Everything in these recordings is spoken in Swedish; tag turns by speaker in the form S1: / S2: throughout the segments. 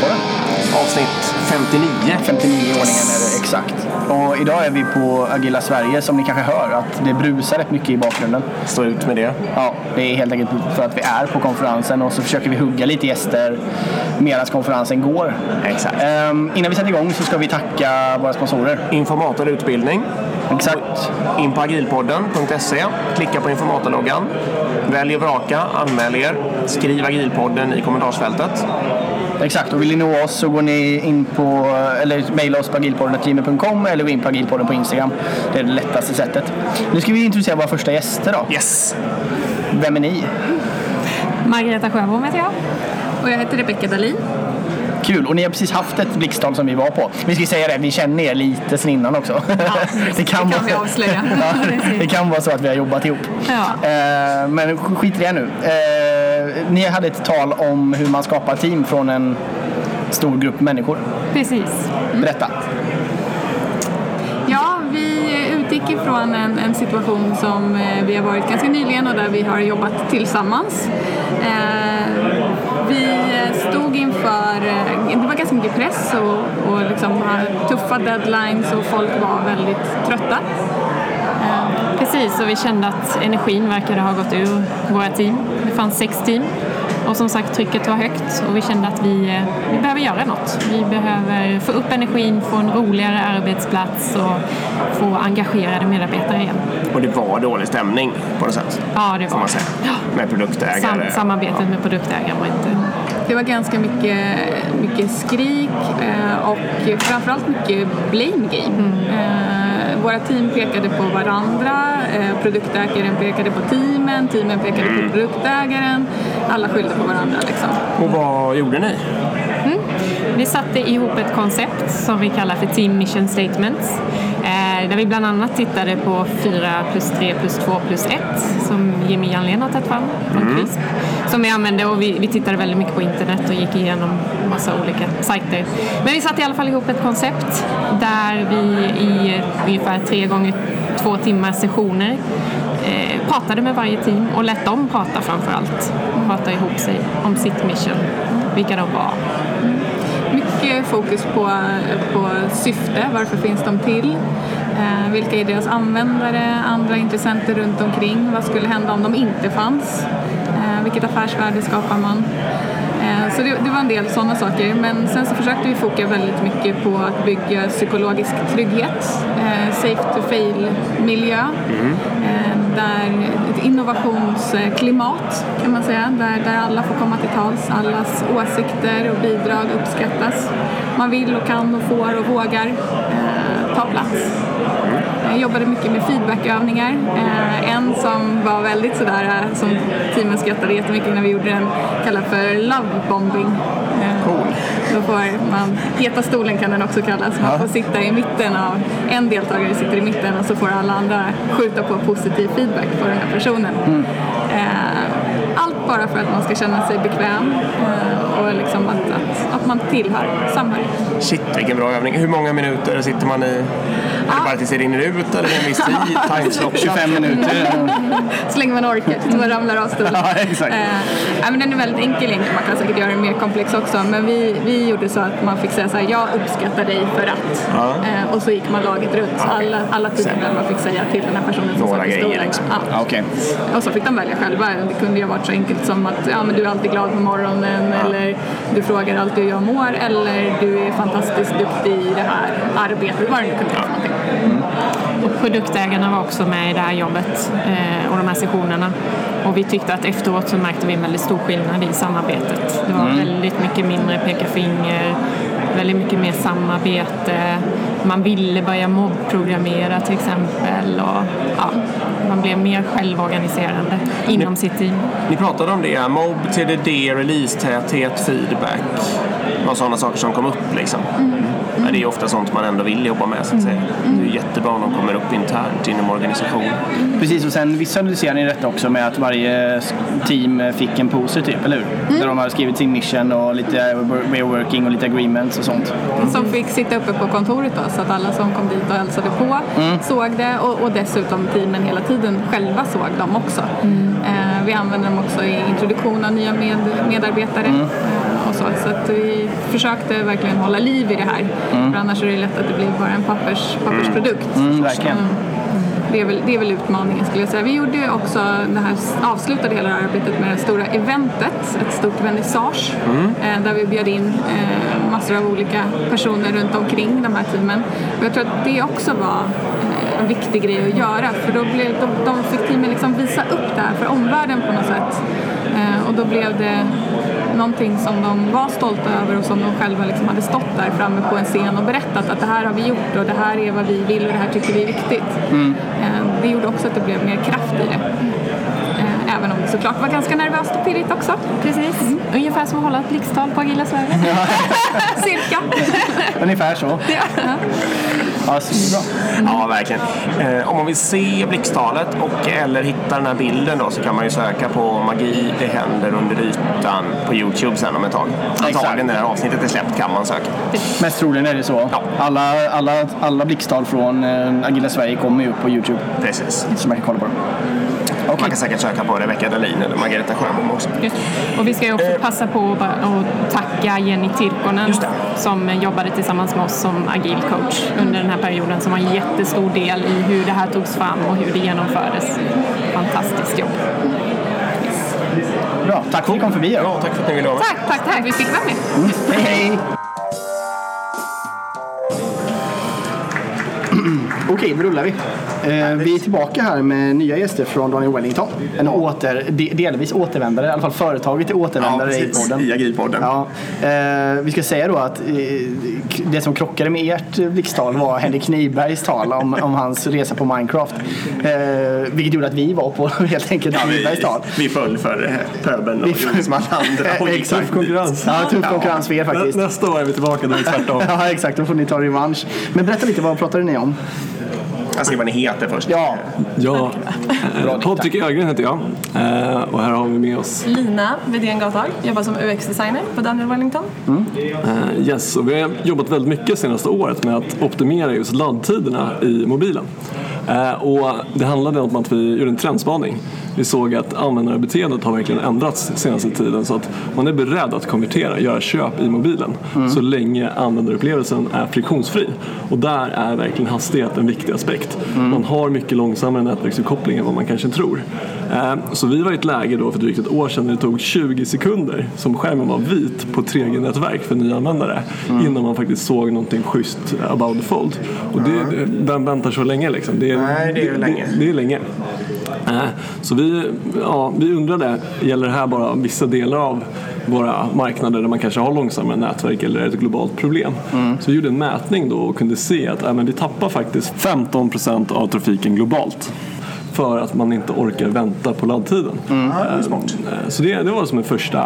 S1: Agilpodden.
S2: Avsnitt 59.
S1: 59 i ordningen är det exakt. Och idag är vi på Agila Sverige som ni kanske hör att det brusar rätt mycket i bakgrunden.
S2: Stå ut med det.
S1: Ja, det är helt enkelt för att vi är på konferensen och så försöker vi hugga lite gäster medan konferensen går.
S2: Exakt.
S1: Ehm, innan vi sätter igång så ska vi tacka våra sponsorer.
S2: Informator utbildning.
S1: Exakt.
S2: In på agilpodden.se. Klicka på informatorloggan. Välj och vraka. Anmäl er. Skriv agilpodden i kommentarsfältet.
S1: Exakt, och vill ni nå oss så går ni in på, eller mejla oss på agilpodden.gmail.com eller gå in på agilpodden på Instagram. Det är det lättaste sättet. Nu ska vi introducera våra första gäster då.
S2: Yes!
S1: Vem är ni?
S3: Margareta Sjöbom heter jag.
S4: Och jag heter Rebecka Dahlin.
S1: Kul, och ni har precis haft ett blixttal som vi var på. Vi ska säga det, vi känner er lite sen innan också.
S4: Ja, det kan vi avslöja.
S1: ja, det kan vara så att vi har jobbat ihop.
S3: Ja.
S1: Eh, men skit i det nu. Ni hade ett tal om hur man skapar team från en stor grupp människor.
S3: Precis.
S1: Berätta.
S4: Ja, vi utgick ifrån en, en situation som eh, vi har varit ganska nyligen och där vi har jobbat tillsammans. Eh, vi stod inför, eh, det var ganska mycket press och, och liksom tuffa deadlines och folk var väldigt trötta.
S3: Precis, och vi kände att energin verkade ha gått ur våra team. Det fanns sex team och som sagt trycket var högt och vi kände att vi, eh, vi behöver göra något. Vi behöver få upp energin, få en roligare arbetsplats och få engagerade medarbetare igen.
S2: Och det var dålig stämning på något sätt.
S3: Ja, det var
S2: säga. Med
S3: Sam,
S2: produktägare.
S3: samarbetet med produktägaren var inte...
S4: Det var ganska mycket, mycket skrik eh, och framförallt mycket blame game. Eh, våra team pekade på varandra, eh, produktägaren pekade på teamen, teamen pekade på produktägaren. Alla skyllde på varandra liksom.
S2: Och vad gjorde ni?
S3: Vi satte ihop ett koncept som vi kallar för Team Mission Statements. Där vi bland annat tittade på 4 plus 3 plus 2 plus 1 som Jimmy Janlén har tagit fram från CRISP. Som vi använde och vi, vi tittade väldigt mycket på internet och gick igenom massa olika sajter. Men vi satte i alla fall ihop ett koncept där vi i ungefär tre gånger två timmars sessioner eh, pratade med varje team och lät dem prata framför allt. Prata ihop sig om sitt mission, vilka de var,
S4: Mycket fokus på, på syfte, varför finns de till? Eh, vilka är deras användare, andra intressenter runt omkring? Vad skulle hända om de inte fanns? Eh, vilket affärsvärde skapar man? Eh, så det, det var en del sådana saker. Men sen så försökte vi foka väldigt mycket på att bygga psykologisk trygghet, eh, safe to fail-miljö. Eh, där ett innovationsklimat kan man säga, där, där alla får komma till tals, allas åsikter och bidrag uppskattas. Man vill och kan och får och vågar ta plats. Jag jobbade mycket med feedbackövningar. Eh, en som var väldigt sådär, eh, som teamen skrattade jättemycket när vi gjorde den, kallad för love bombing. Eh,
S2: Cool.
S4: Då får man, heta stolen kan den också kallas, man får sitta i mitten av, en deltagare sitter i mitten och så får alla andra skjuta på positiv feedback på den här personen. Eh, allt bara för att man ska känna sig bekväm eh, och liksom att, att, att man tillhör, samhället.
S2: Shit, vilken bra övning. Hur många minuter sitter man i? Är det bara tills det rinner ut eller en viss tid? Timeslot?
S1: 25 minuter.
S4: Så länge man orkar, tills man ramlar av stolen.
S1: ja, exakt.
S4: Eh, men den är väldigt enkel egentligen, man kan säkert göra den mer komplex också. Men vi, vi gjorde så att man fick säga så här, jag uppskattar dig för att. Eh, och så gick man laget runt. Så alla, alla teammedlemmar fick säga till den här personen som
S2: Några
S4: satt i stolen.
S2: liksom.
S4: Ja.
S1: Ja, Okej.
S4: Och så fick de välja själva. Det kunde ju ha varit så enkelt som att ja, men du är alltid glad på morgonen eller du frågar alltid hur jag mår eller du är fantastiskt duktig i det här arbetet, vad det nu kunde vara för någonting.
S3: Och produktägarna var också med i det här jobbet eh, och de här sessionerna. Och vi tyckte att efteråt så märkte vi en väldigt stor skillnad i samarbetet. Det var väldigt mycket mindre peka finger, väldigt mycket mer samarbete. Man ville börja mobbprogrammera till exempel och ja, man blev mer självorganiserande inom sitt team.
S2: Ni pratade om det, mobb, TDD, release-täthet, feedback. Det var sådana saker som kom upp liksom. Ja, det är ju ofta sånt man ändå vill jobba med så att säga. Det är jättebra om de kommer upp internt inom organisationen.
S1: Precis, och sen visualiserar ni detta också med att varje team fick en poster typ, eller hur? Där de har skrivit sin mission och lite way working och lite agreements och sånt.
S4: Som fick sitta uppe på kontoret då, så att alla som kom dit och hälsade på såg det och, och dessutom teamen hela tiden själva såg dem också. Eh, vi använder dem också i introduktion av nya med, medarbetare. Eh, och så så. Att vi försökte verkligen hålla liv i det här. För annars är det lätt att det blir bara en pappers, pappersprodukt.
S1: Mm, verkligen.
S4: Mm. Det är, väl, det är väl utmaningen skulle jag säga. Vi gjorde också det här, avslutade hela det här arbetet med det stora eventet, ett stort vernissage eh, där vi bjöd in eh, massor av olika personer runt omkring de här teamen. Och jag tror att det också var eh, en viktig grej att göra för då blev, de, de fick teamen liksom visa upp det här för omvärlden på något sätt. Och då blev det någonting som de var stolta över och som de själva liksom hade stått där framme på en scen och berättat att det här har vi gjort och det här är vad vi vill och det här tycker vi är viktigt. Eh, Det gjorde också att det blev mer kraft i det. Eh, Även om det såklart var ganska nervöst och pirrigt också.
S3: Precis. Ungefär som att hålla ett blixttal på Agila Sverige.
S4: Cirka.
S1: Ungefär så. Ja, bra.
S2: Ja, verkligen. Eh, om man vill se blixttalet och eller hitta den här bilden då så kan man ju söka på Magi, det händer under ytan på Youtube sen om ett tag. Antagligen när det här avsnittet är släppt kan man söka.
S1: Mest troligen är det så.
S2: Ja.
S1: Alla, alla, alla blixttal från eh, Agila Sverige kommer ju upp på Youtube.
S2: Precis.
S1: Så man kan kolla på dem.
S2: Man kan säkert söka på Rebecca Dahlin eller Margareta Sjöbom också.
S3: Just. Och vi ska ju också passa på att tacka Jenny Tirkonen som jobbade tillsammans med oss som agil coach under den här perioden som har en jättestor del i hur det här togs fram och hur det genomfördes. Fantastiskt jobb.
S1: Bra, tack för att ni kom förbi. då.
S2: Ja, tack för att ni ville vara med.
S4: Tack, tack, tack. Vi fick vara med.
S1: Hej, hej! Okej, då rullar vi. Eh, vi är tillbaka här med nya gäster från Daniel Wellington. En åter, de, delvis återvändare, i alla fall företaget är återvändare i podden.
S2: I Agilpodden.
S1: Ja, eh, vi ska säga då att eh, det som krockade med ert blixttal var Henrik Knibergs tal om, om hans resa på Minecraft. Eh, vilket gjorde att vi var på helt enkelt Knibergs tal.
S2: Vi föll för pöbeln och
S1: Vi
S2: gjorde som alla andra. och gick dit.
S5: konkurrens.
S1: Ja, tuff konkurrens för er faktiskt.
S5: Nä, nästa år är vi tillbaka, då är det tvärtom.
S1: Ja, exakt. Då får ni ta revansch. Men berätta lite, vad pratade ni om?
S2: Jag ska vad ni heter först.
S1: Ja,
S5: Ja, Patrik Ögren heter jag Eh, och här har vi med oss
S6: Lina Widén Gathag, jobbar som UX-designer på Daniel Wellington.
S5: eh, Yes och vi har jobbat väldigt mycket senaste året med att optimera just laddtiderna i mobilen. Eh, Och det handlade om att vi gjorde en trendspaning. Vi såg att användarbeteendet har verkligen ändrats senaste tiden så att man är beredd att konvertera, göra köp i mobilen så länge användarupplevelsen är friktionsfri. Och där är verkligen hastighet en viktig aspekt. Man har mycket långsammare nätverksuppkoppling än vad man kanske tror. Eh, Så vi var i ett läge då för drygt ett år sedan när det tog 20 sekunder som skärmen var vit på 3G-nätverk för nya användare innan man faktiskt såg någonting schysst about the fold. Och det, det, vem väntar så länge liksom? Det är,
S2: Nej, det är länge.
S5: Det, det är länge. Eh, Så vi, ja, vi undrade, gäller det här bara vissa delar av våra marknader där man kanske har långsammare nätverk eller är det ett globalt problem? Så vi gjorde en mätning då och kunde se att äh, men vi tappar faktiskt 15% av trafiken globalt för att man inte orkar vänta på laddtiden. Eh, Så det, det var som en första,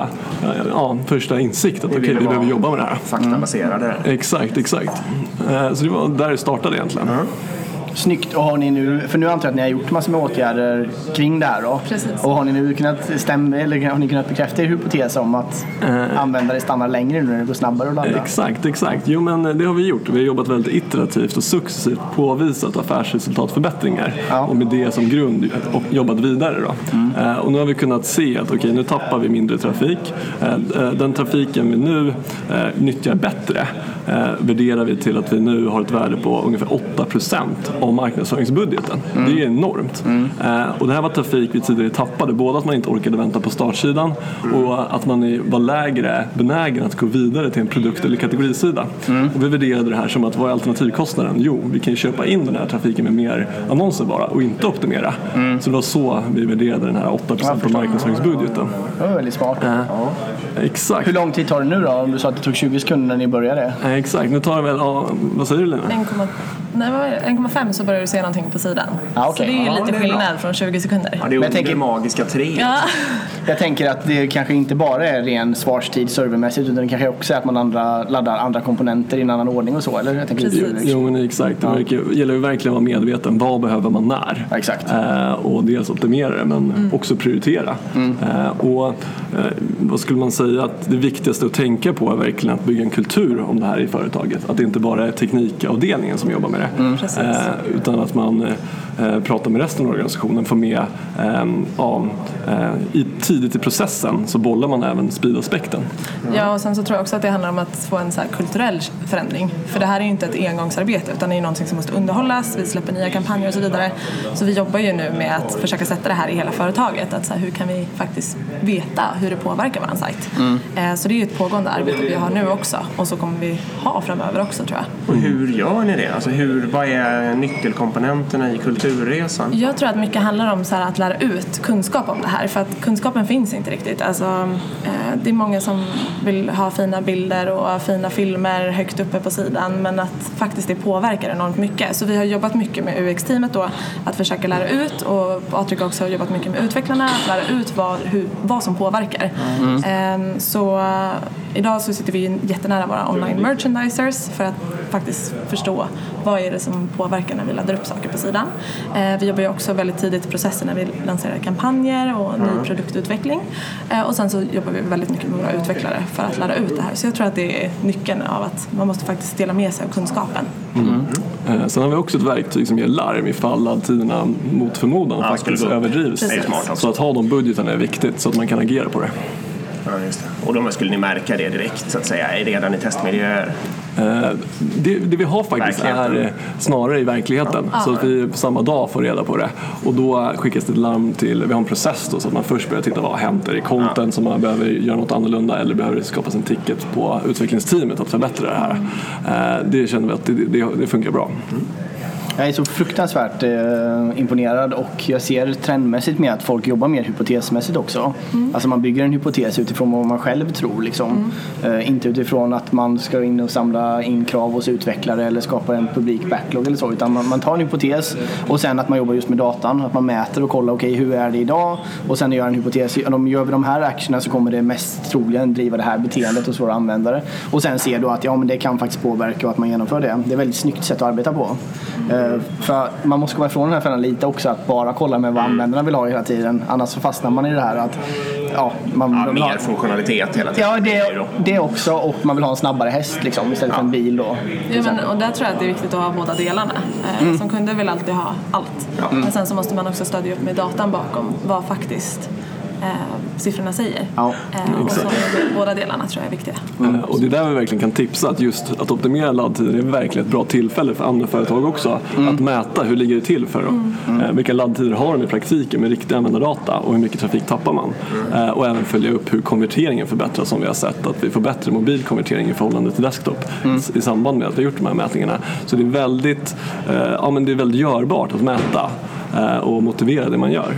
S5: eh, ja, första insikt att okej,
S2: ville
S5: vi behöver jobba med det här.
S2: Faktabaserade.
S5: Exakt, exakt. Eh, Så det var där det startade egentligen.
S1: Snyggt. Och har ni nu, för nu antar jag att ni har gjort massor med åtgärder kring det här då.
S6: Precis.
S1: Och har ni nu kunnat stämma, eller har ni kunnat bekräfta er hypotes om att användare stannar längre nu när det går snabbare att ladda?
S5: Exakt, exakt. Jo men det har vi gjort. Vi har jobbat väldigt iterativt och successivt påvisat affärsresultatförbättringar
S1: Ja.
S5: och med det som grund och jobbat vidare. Då. Eh, och nu har vi kunnat se att okej, nu tappar vi mindre trafik. Eh, eh, den trafiken vi nu eh, nyttjar bättre eh, värderar vi till att vi nu har ett värde på ungefär 8 av marknadsföringsbudgeten. Det är enormt. Eh, och det här var trafik vi tidigare tappade. Både att man inte orkade vänta på startsidan och att man var lägre benägen att gå vidare till en produkt eller kategorisida. Och vi värderade det här som att vad är alternativkostnaden? Jo, vi kan ju köpa in den här trafiken med mer annonser bara och inte optimera. Så det var så vi värderade den här 8 på marknadsföringsbudgeten.
S1: Det var väldigt smart.
S5: Exakt.
S1: Hur lång tid tar det nu då? Om du sa att det tog 20 sekunder när ni började.
S5: Eh, Exakt, nu tar det väl, ja, vad säger du Lina?
S6: 1,5 nej, vad är det? 1,5 så börjar du se någonting på sidan.
S1: Ja, okej.
S6: Så det är ju
S2: Ja,
S6: lite
S2: är
S6: skillnad från 20 sekunder.
S2: Ja, det är
S1: jag tänker-
S2: magiska tre.
S6: Ja.
S1: Jag tänker att det kanske inte bara är ren svarstid servermässigt utan det kanske också är att man andra, laddar andra komponenter i en annan ordning och så eller? Jag tänker
S6: Precis.
S5: Jo men exakt, det verkar, gäller ju verkligen att vara medveten. Vad behöver man när?
S1: Ja, exakt.
S5: Eh, och dels optimera det men också prioritera. Eh, och eh, vad skulle man säga att det viktigaste att tänka på är verkligen att bygga en kultur om det här i företaget. Att det inte bara är teknikavdelningen som jobbar med det.
S6: Precis.
S5: Eh, utan att man eh, pratar med resten av organisationen, får med eh, ja, eh, i, tidigt i processen så bollar man även speedaspekten.
S6: Ja, och sen så tror jag också att det handlar om att få en så här kulturell förändring. För det här är ju inte ett engångsarbete utan det är ju någonting som måste underhållas, vi släpper nya kampanjer och så vidare. Så vi jobbar ju nu med att försöka sätta det här i hela företaget. Att så här, hur kan vi faktiskt veta hur det påverkar vår sajt? Eh, Så det är ju ett pågående arbete vi har nu också och så kommer vi ha framöver också tror jag.
S2: Och hur gör ni det? Alltså hur, vad är nyckelkomponenterna i kulturresan?
S6: Jag tror att mycket handlar om så här att lära ut kunskap om det här för att kunskapen finns inte riktigt. Alltså, eh, det är många som vill ha fina bilder och fina filmer högt uppe på sidan men att faktiskt det påverkar enormt mycket. Så vi har jobbat mycket med UX-teamet då att försöka lära ut och Patrik också har jobbat mycket med utvecklarna att lära ut vad, hur, vad som påverkar. Eh, Så eh, idag så sitter vi jättenära våra online merchandisers för att faktiskt förstå vad är det som påverkar när vi laddar upp saker på sidan. Eh, vi jobbar ju också väldigt tidigt i processen när vi lanserar kampanjer och ny produktutveckling. Eh, och sen så jobbar vi väldigt mycket med våra utvecklare för att lära ut det här. Så jag tror att det är nyckeln av att man måste faktiskt dela med sig av kunskapen.
S5: Eh, Sen har vi också ett verktyg som ger larm ifall laddtiderna mot förmodan
S2: Ja,
S5: faktiskt överdrivs.
S6: Precis.
S2: Också.
S5: Så att ha de budgetarna är viktigt så att man kan agera på det.
S2: Ja, just det. Och då skulle ni märka det direkt så att säga, redan i testmiljöer?
S5: Eh, Det, det vi har faktiskt är eh, snarare i verkligheten. Så att vi på samma dag får reda på det. Och då skickas det ett larm till, vi har en process då, så att man först börjar titta vad har hänt? Är det content som man behöver göra något annorlunda eller behöver det skapas en ticket på utvecklingsteamet att förbättra det här? Eh, Det känner vi att det, det, det funkar bra.
S1: Jag är så fruktansvärt eh, imponerad och jag ser trendmässigt med att folk jobbar mer hypotesmässigt också. Alltså man bygger en hypotes utifrån vad man själv tror. Liksom. Eh, inte utifrån att man ska in och samla in krav hos utvecklare eller skapa en publik backlog eller så. Utan man, man tar en hypotes och sen att man jobbar just med datan. Att man mäter och kollar, okej hur är det idag? Och sen gör en hypotes. Om gör vi de här actionerna så kommer det mest troligen driva det här beteendet hos våra användare. Och sen ser du att ja, men det kan faktiskt påverka och att man genomför det. Det är ett väldigt snyggt sätt att arbeta på. Eh, För man måste komma ifrån den här fällan lite också att bara kolla med vad användarna vill ha hela tiden. Annars så fastnar man i det här att ja, man
S2: Ja,
S1: vill ha-
S2: mer funktionalitet hela tiden.
S1: Ja, det, det också och man vill ha en snabbare häst liksom, istället för en bil då.
S6: Ja, men, och där tror jag att det är viktigt att ha båda delarna. Eh, Som kunder vill alltid ha allt. Men sen så måste man också stödja upp med datan bakom vad faktiskt eh, siffrorna säger.
S1: Ja,
S6: eh, och så, båda delarna tror jag är viktiga.
S5: Eh, Och det är där vi verkligen kan tipsa att just att optimera laddtider är verkligen ett bra tillfälle för andra företag också att mäta hur ligger det till för dem. Eh, Vilka laddtider har de i praktiken med riktig användardata och hur mycket trafik tappar man? Eh, Och även följa upp hur konverteringen förbättras som vi har sett att vi får bättre mobilkonvertering i förhållande till desktop i- i samband med att vi har gjort de här mätningarna. Så det är väldigt, eh, ja, men det är väldigt görbart att mäta eh, och motivera det man gör.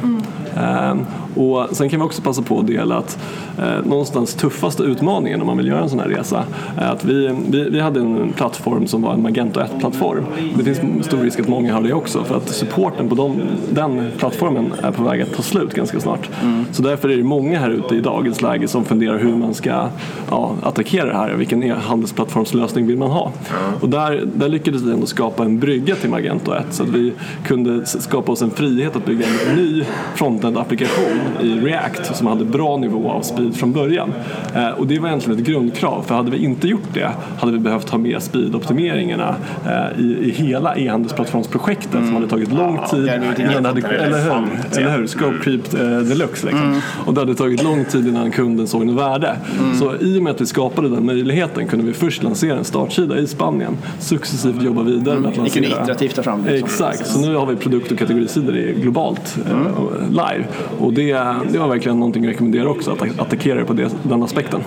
S5: Eh, Och sen kan vi också passa på att dela att eh, någonstans tuffaste utmaningen om man vill göra en sån här resa är att vi, vi, vi hade en plattform som var en Magento 1-plattform. Det finns stor risk att många har det också för att supporten på dem, den plattformen är på väg att ta slut ganska snart. Så därför är det många här ute i dagens läge som funderar hur man ska ja, attackera det här. Vilken e-handelsplattformslösning vill man ha? Och där, där lyckades vi ändå skapa en brygga till Magento 1 så att vi kunde skapa oss en frihet att bygga en ny frontend-applikation i React som hade bra nivå av speed från början. Eh, och det var egentligen ett grundkrav för hade vi inte gjort det hade vi behövt ha med speed-optimeringarna eh, i, i hela e-handelsplattformsprojektet som hade tagit lång tid.
S1: det
S5: innan det hade, eller hur?
S2: Ja.
S5: Eller hur? Scope creep eh, deluxe liksom. Och det hade tagit lång tid innan kunden såg något värde. Så i och med att vi skapade den möjligheten kunde vi först lansera en startsida i Spanien, successivt jobba vidare med att
S1: Ni
S5: lansera.
S1: kunde iterativt ta fram det. liksom.
S5: Exakt, så nu har vi produkt och kategorisidor i globalt eh, live. Och det, det var verkligen någonting jag rekommenderar också, att attackera det på det, den aspekten.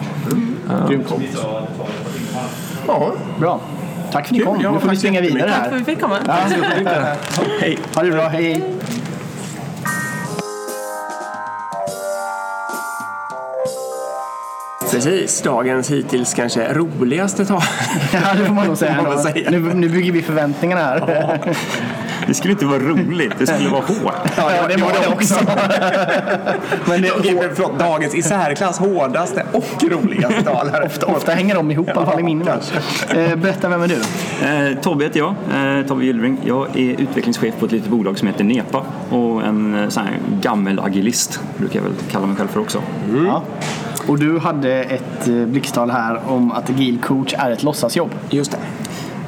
S1: Grymt.
S2: Ja,
S1: Bra. Tack för att ni kom.
S2: Ja,
S1: Nu får vi springa vidare
S2: jättemycket.
S6: Tack för
S1: här.
S6: att vi fick komma.
S2: hej.
S1: Ha det bra, hej hej.
S2: Precis, dagens hittills kanske roligaste tal.
S1: Ja, det får man nog säga. Nu, nu bygger vi förväntningarna här.
S7: Det skulle inte vara roligt, det skulle vara hårt.
S1: Ja, ja, det var det också. Men det,
S2: förlåt, dagens i särklass hårdaste och roligaste tal. här.
S1: ofta, ofta hänger de ihop i alla fall i min värld. Eh, Berätta, vem är du?
S7: Eh, Tobbe heter jag, eh, Tobbe Gillring. Jag är utvecklingschef på ett litet bolag som heter Nepa och en eh, sån här gammel agilist brukar jag väl kalla mig själv för också.
S1: Ja. Och du hade ett eh, blixttal här om att agil coach är ett låtsasjobb.
S2: Just det.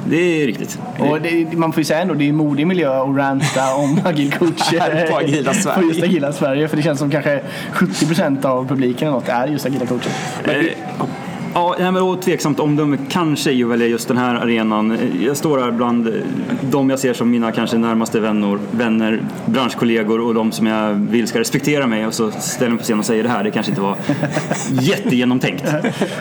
S7: Det är riktigt.
S1: Och det, man får ju säga ändå, det är en modig miljö att ranta om agil coach eh,
S2: På Agila Sverige.
S1: På just agila Sverige. För det känns som kanske 70% av publiken eller något är just agila coacher.
S7: Eh, Ja, nej, men och tveksamt omdöme kanske är ju välja just den här arenan. Jag står här bland de jag ser som mina kanske närmaste vänner, vänner, branschkollegor och de som jag vill ska respektera mig och så ställer mig på scen och säger det här. Det kanske inte var jättegenomtänkt.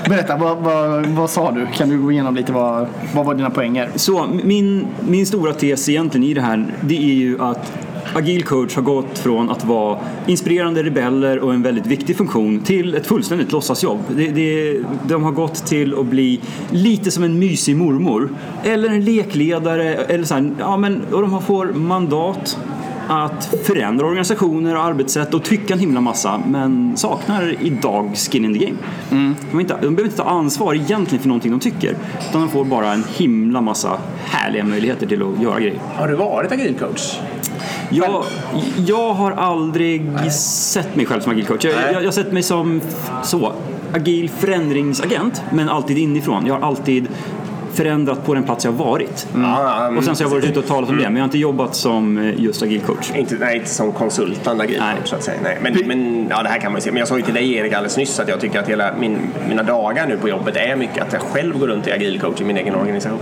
S1: Berätta, vad, vad, vad sa du? Kan du gå igenom lite vad, vad var dina poänger?
S7: Så min, min stora tes egentligen i det här, det är ju att Agil coach har gått från att vara inspirerande rebeller och en väldigt viktig funktion till ett fullständigt låtsasjobb. Det, det, de har gått till att bli lite som en mysig mormor eller en lekledare eller så här, ja, men, och de får mandat att förändra organisationer och arbetssätt och tycka en himla massa men saknar idag skin in the game. De, är inte, de behöver inte ta ansvar egentligen för någonting de tycker utan de får bara en himla massa härliga möjligheter till att göra grejer.
S2: Har du varit agil coach?
S7: Jag, jag har aldrig sett mig själv som agil coach. Jag, jag, jag har sett mig som så, agil förändringsagent, men alltid inifrån. Jag har alltid förändrat på den plats jag varit.
S2: Ja,
S7: Och sen så har jag varit ute och talat om det, men jag har inte jobbat som eh, just agil coach.
S2: Inte, nej, inte som konsultande agil coach så att säga. Nej. Men, men ja, det här kan man ju se. Men jag sa ju till dig Erik alldeles nyss att jag tycker att hela min, mina dagar nu på jobbet är mycket att jag själv går runt i agil coach i min egen organisation.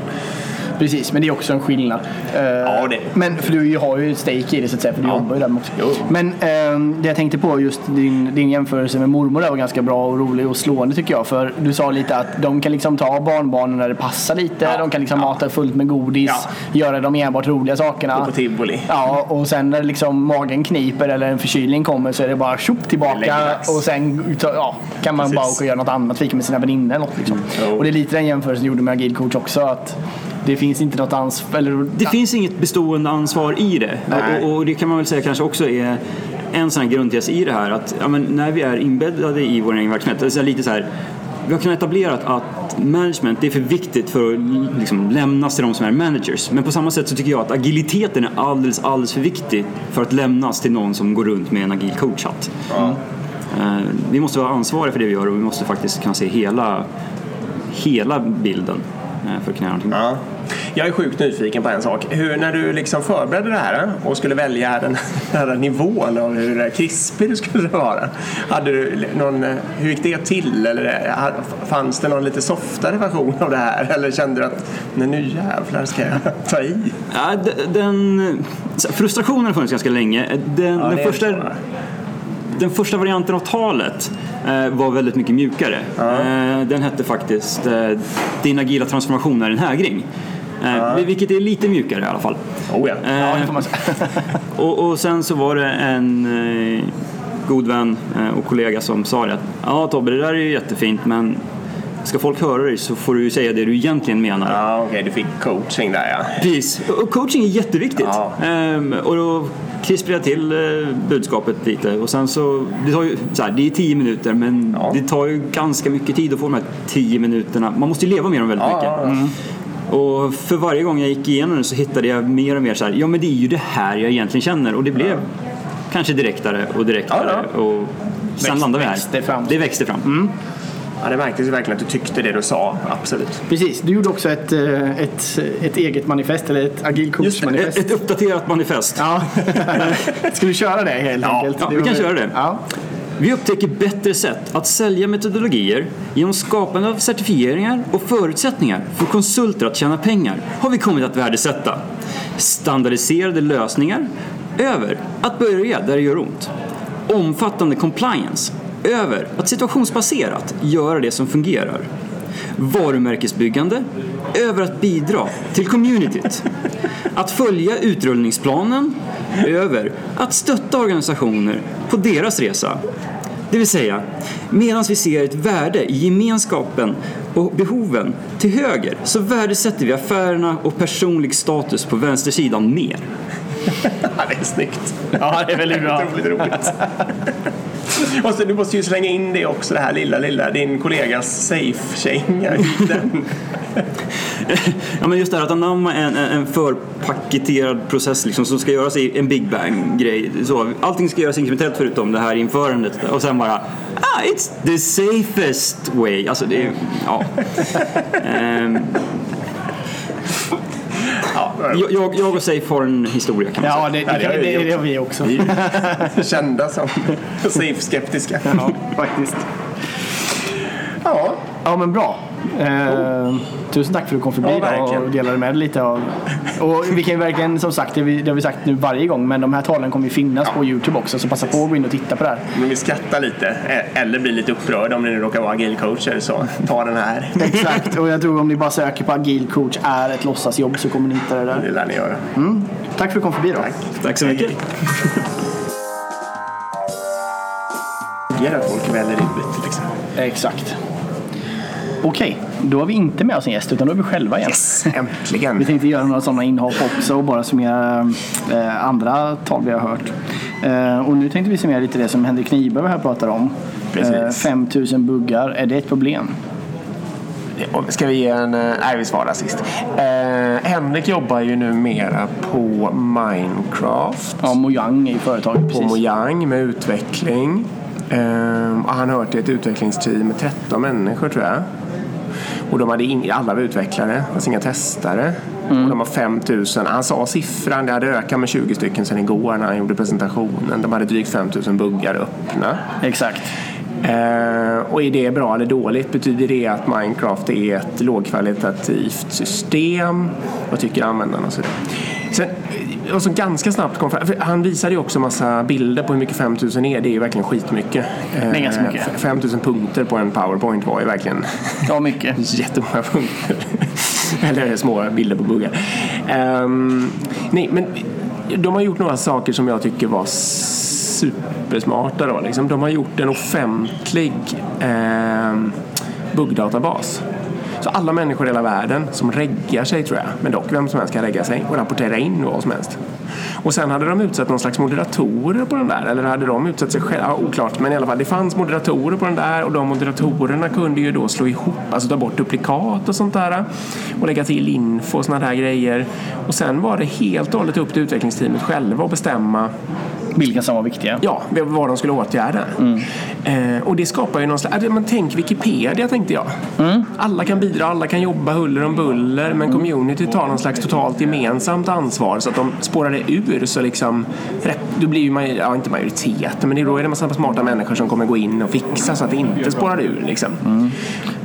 S1: Precis, men det är också en skillnad. Eh,
S2: Ja, det-
S1: Men för du har ju stake i det så att säga, för du
S2: Ja.
S1: jobbar ju där också.
S2: Jo.
S1: Men eh, det jag tänkte på, just din, din jämförelse med mormor där var ganska bra och rolig och slående tycker jag. För du sa lite att de kan liksom ta barnbarnen när det passar lite.
S2: Ja.
S1: De kan liksom
S2: Ja.
S1: mata fullt med godis,
S2: Ja.
S1: göra de enbart roliga sakerna.
S2: Gå på tivoli.
S1: Ja, och sen när liksom magen kniper eller en förkylning kommer så är det bara tjopp tillbaka och sen ja, kan man
S2: Precis.
S1: bara åka och göra något annat, fika med sina väninnor eller något. Liksom.
S2: Jo.
S1: Och det är lite den jämförelsen jag gjorde med agil coach också. Att det finns inte något ansvar. Eller,
S7: Det finns inget bestående ansvar i det. Och, och det kan man väl säga kanske också är en sån här grundtes i det här att ja, men när vi är inbäddade i vår egen verksamhet, det är lite så här vi har kunnat etablera att management det är för viktigt för att liksom lämnas till de som är managers. Men på samma sätt så tycker jag att agiliteten är alldeles, alldeles för viktig för att lämnas till någon som går runt med en agil coachhatt. Eh, Vi måste vara ansvariga för det vi gör och vi måste faktiskt kunna se hela, hela bilden eh, för att kunna göra någonting.
S2: Ja. Jag är sjukt nyfiken på en sak. Hur, när du liksom förberedde det här och skulle välja den här nivån av hur krispig du skulle vara. Hade du någon, hur gick det till? Eller eh, fanns det någon lite softare version av det här? Eller kände du att nu jävlar ska jag ta i?
S7: Ja, den, frustrationen har funnits ganska länge. Den, den,
S2: det
S7: första,
S2: förstår jag.
S7: den första varianten av talet eh, var väldigt mycket mjukare. Eh, den hette faktiskt eh, Din agila transformation är en hägring. Eh, Vilket är lite mjukare i alla fall.
S2: Oh ja.
S1: ja, det
S7: Eh,
S1: får man säga.
S7: och, och sen så var det en eh, god vän eh, och kollega som sa det att ja Tobbe det där är ju jättefint men ska folk höra dig så får du ju säga det du egentligen menar.
S2: Ja, okej, du fick coaching där ja.
S7: Precis, och coaching är jätteviktigt.
S2: Ja.
S7: Ehm, och då krispade jag till budskapet lite och sen så, det, tar ju, så här, det är tio minuter men
S2: Ja.
S7: det tar ju ganska mycket tid att få de här tio minuterna. Man måste ju leva med dem väldigt
S2: Ja,
S7: mycket.
S2: ja.
S7: Och för varje gång jag gick igenom det så hittade jag mer och mer så här, ja men det är ju det här jag egentligen känner och det blev kanske direktare och direktare
S2: Ja,
S7: och sen
S1: Växt-
S7: landade vi här.
S1: växte fram.
S7: Det växte fram.
S2: ja. Det märktes ju verkligen att du tyckte det du sa, absolut.
S1: Precis, du gjorde också ett, eh, ett, ett eget manifest, eller ett agil
S7: Ett, ett uppdaterat manifest.
S1: Ja. Ska vi köra det helt
S2: Ja,
S1: enkelt?
S7: ja, vi kan köra det.
S1: Ja.
S7: Vi upptäcker bättre sätt att sälja metodologier genom skapande av certifieringar och förutsättningar för konsulter att tjäna pengar har vi kommit att värdesätta. Standardiserade lösningar över att börja där det gör ont. Omfattande compliance över att situationsbaserat göra det som fungerar. Varumärkesbyggande över att bidra till communityt. Att följa utrullningsplanen över att stötta organisationer på deras resa. Det vill säga, medan vi ser ett värde i gemenskapen och behoven till höger så värdesätter vi affärerna och personlig status på vänstersidan mer.
S2: Ja, det är snyggt.
S1: ja, det är väldigt bra.
S2: Otroligt roligt. Måste, du måste ju slänga in det också, det här lilla, lilla, din kollegas safe-känga.
S7: Ja, men just det här att anamma en, en, förpaketerad process liksom, som ska göras i en big bang-grej. Så, allting ska göras inkrementellt förutom det här införandet och sen bara ah, it's the safest way. Alltså det är, ja. Ehm, jag, jag, jag och Safe har en historia kan man säga.
S1: Ja, det, det,
S2: det
S1: det,
S2: vi
S1: det, har vi också.
S2: Vi är kända som safe-skeptiska.
S1: Ja, faktiskt.
S2: Ja,
S1: Ja, men bra. Eh, tusen tack för att du kom förbi
S2: Ja,
S1: och delade med dig lite av... Och vi kan ju verkligen, som sagt, det, vi, det har vi sagt nu varje gång, men de här talen kommer ju finnas på Youtube också, så passa på att gå in och titta på det här.
S2: om ni skrattar lite eh, eller blir lite upprörda om ni nu råkar vara agilcoacher så ta den här.
S1: Exakt, och jag tror om ni bara söker på agil coach är ett låtsasjobb så kommer ni hitta det där.
S2: Det lär ni göra.
S1: Tack för att du kom förbi då.
S7: Tack så mycket.
S2: Ger att folk väller ut liksom.
S1: Exakt. Okej, då har vi inte med oss en gäst utan då är vi själva igen.
S2: Yes, äntligen.
S1: Vi tänkte göra några sådana inhopp också och bara summera eh, andra tal vi har hört. Eh, och nu tänkte vi summera lite det som Henrik Kniberg här pratar om.
S2: Precis.
S1: Eh, 5000 buggar, är det ett problem?
S2: Ska vi ge en... eh, Nej, vi svarar sist. Eh, Henrik jobbar ju numera på Minecraft.
S1: Ja, Mojang är ju företaget
S2: på
S1: precis.
S2: Mojang med utveckling. Ehm, och han hör till ett utvecklingsteam med 13 människor tror jag. Och de hade in, alla var utvecklare, alltså inga testare.
S1: Mm.
S2: Och de har 5000, han sa siffran, det hade ökat med 20 stycken sedan igår när han gjorde presentationen. De hade drygt 5000 buggar öppna.
S1: Exakt.
S2: Eh, och är det bra eller dåligt? Betyder det att Minecraft är ett lågkvalitativt system? Vad tycker användarna? Och så vidare. Sen, eh, och så ganska snabbt kom fram, han visade ju också massa bilder på hur mycket 5000 är. Det är ju verkligen skitmycket. Eh,
S1: Det ganska mycket.
S2: f- 5000 punkter på en powerpoint var ju verkligen
S1: Ja, mycket.
S2: jättemånga punkter. Eller små bilder på buggar. Ehm, nej, men de har gjort några saker som jag tycker var supersmarta. Då, liksom. De har gjort en offentlig ehm, buggdatabas. Så alla människor i hela världen som reggar sig tror jag, men dock vem som helst kan regga sig och rapportera in vad som helst. Och sen hade de utsett någon slags moderatorer på den där, eller hade de utsett sig själva? Ja, oklart, men i alla fall det fanns moderatorer på den där och de moderatorerna kunde ju då slå ihop, alltså ta bort duplikat och sånt där och lägga till info och såna där grejer. Och sen var det helt och hållet upp till utvecklingsteamet själva att bestämma
S1: vilka som var viktiga.
S2: Ja, vad de skulle åtgärda. Eh, och det skapar ju någon slags... alltså, Man tänk Wikipedia tänkte jag. Alla kan bidra, alla kan jobba huller om buller men community tar någon slags totalt gemensamt ansvar så att de spårar det ur så liksom... Då blir ju, maj- ja inte majoritet, men då är det en massa smarta människor som kommer gå in och fixa så att det inte spårar ur liksom. Eh,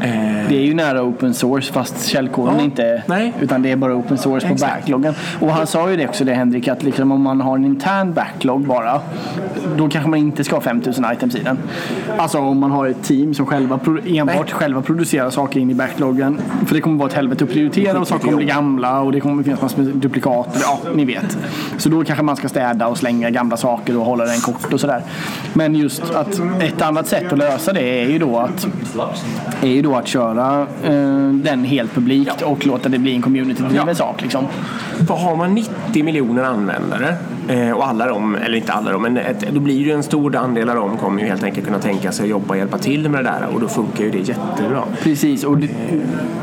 S1: Det är ju nära open source fast källkoden
S2: Ja,
S1: inte
S2: nej.
S1: utan det är bara open source på
S2: Exakt.
S1: backloggen. Och han sa ju det också det Henrik att liksom om man har en intern backlog bara då kanske man inte ska ha 5000 items i den. Alltså om man har ett team som själva enbart
S2: Nej.
S1: själva producerar saker in i backloggen. För det kommer vara ett helvete att prioritera och saker kommer bli gamla och det kommer finnas massor med duplikat. Ja, ni vet. Så då kanske man ska städa och slänga gamla saker och hålla den kort och sådär. Men just att ett annat sätt att lösa det är ju då att är ju då att köra eh, den helt publikt och låta det bli en community-driven
S2: Ja.
S1: sak. Liksom.
S2: För har man 90 miljoner användare eh, och alla de, eller inte alla de, men ett, då blir det ju en stor andel av dem kommer ju helt enkelt kunna tänka sig att jobba och hjälpa till med det där och då funkar ju det jättebra.
S1: Precis, och det,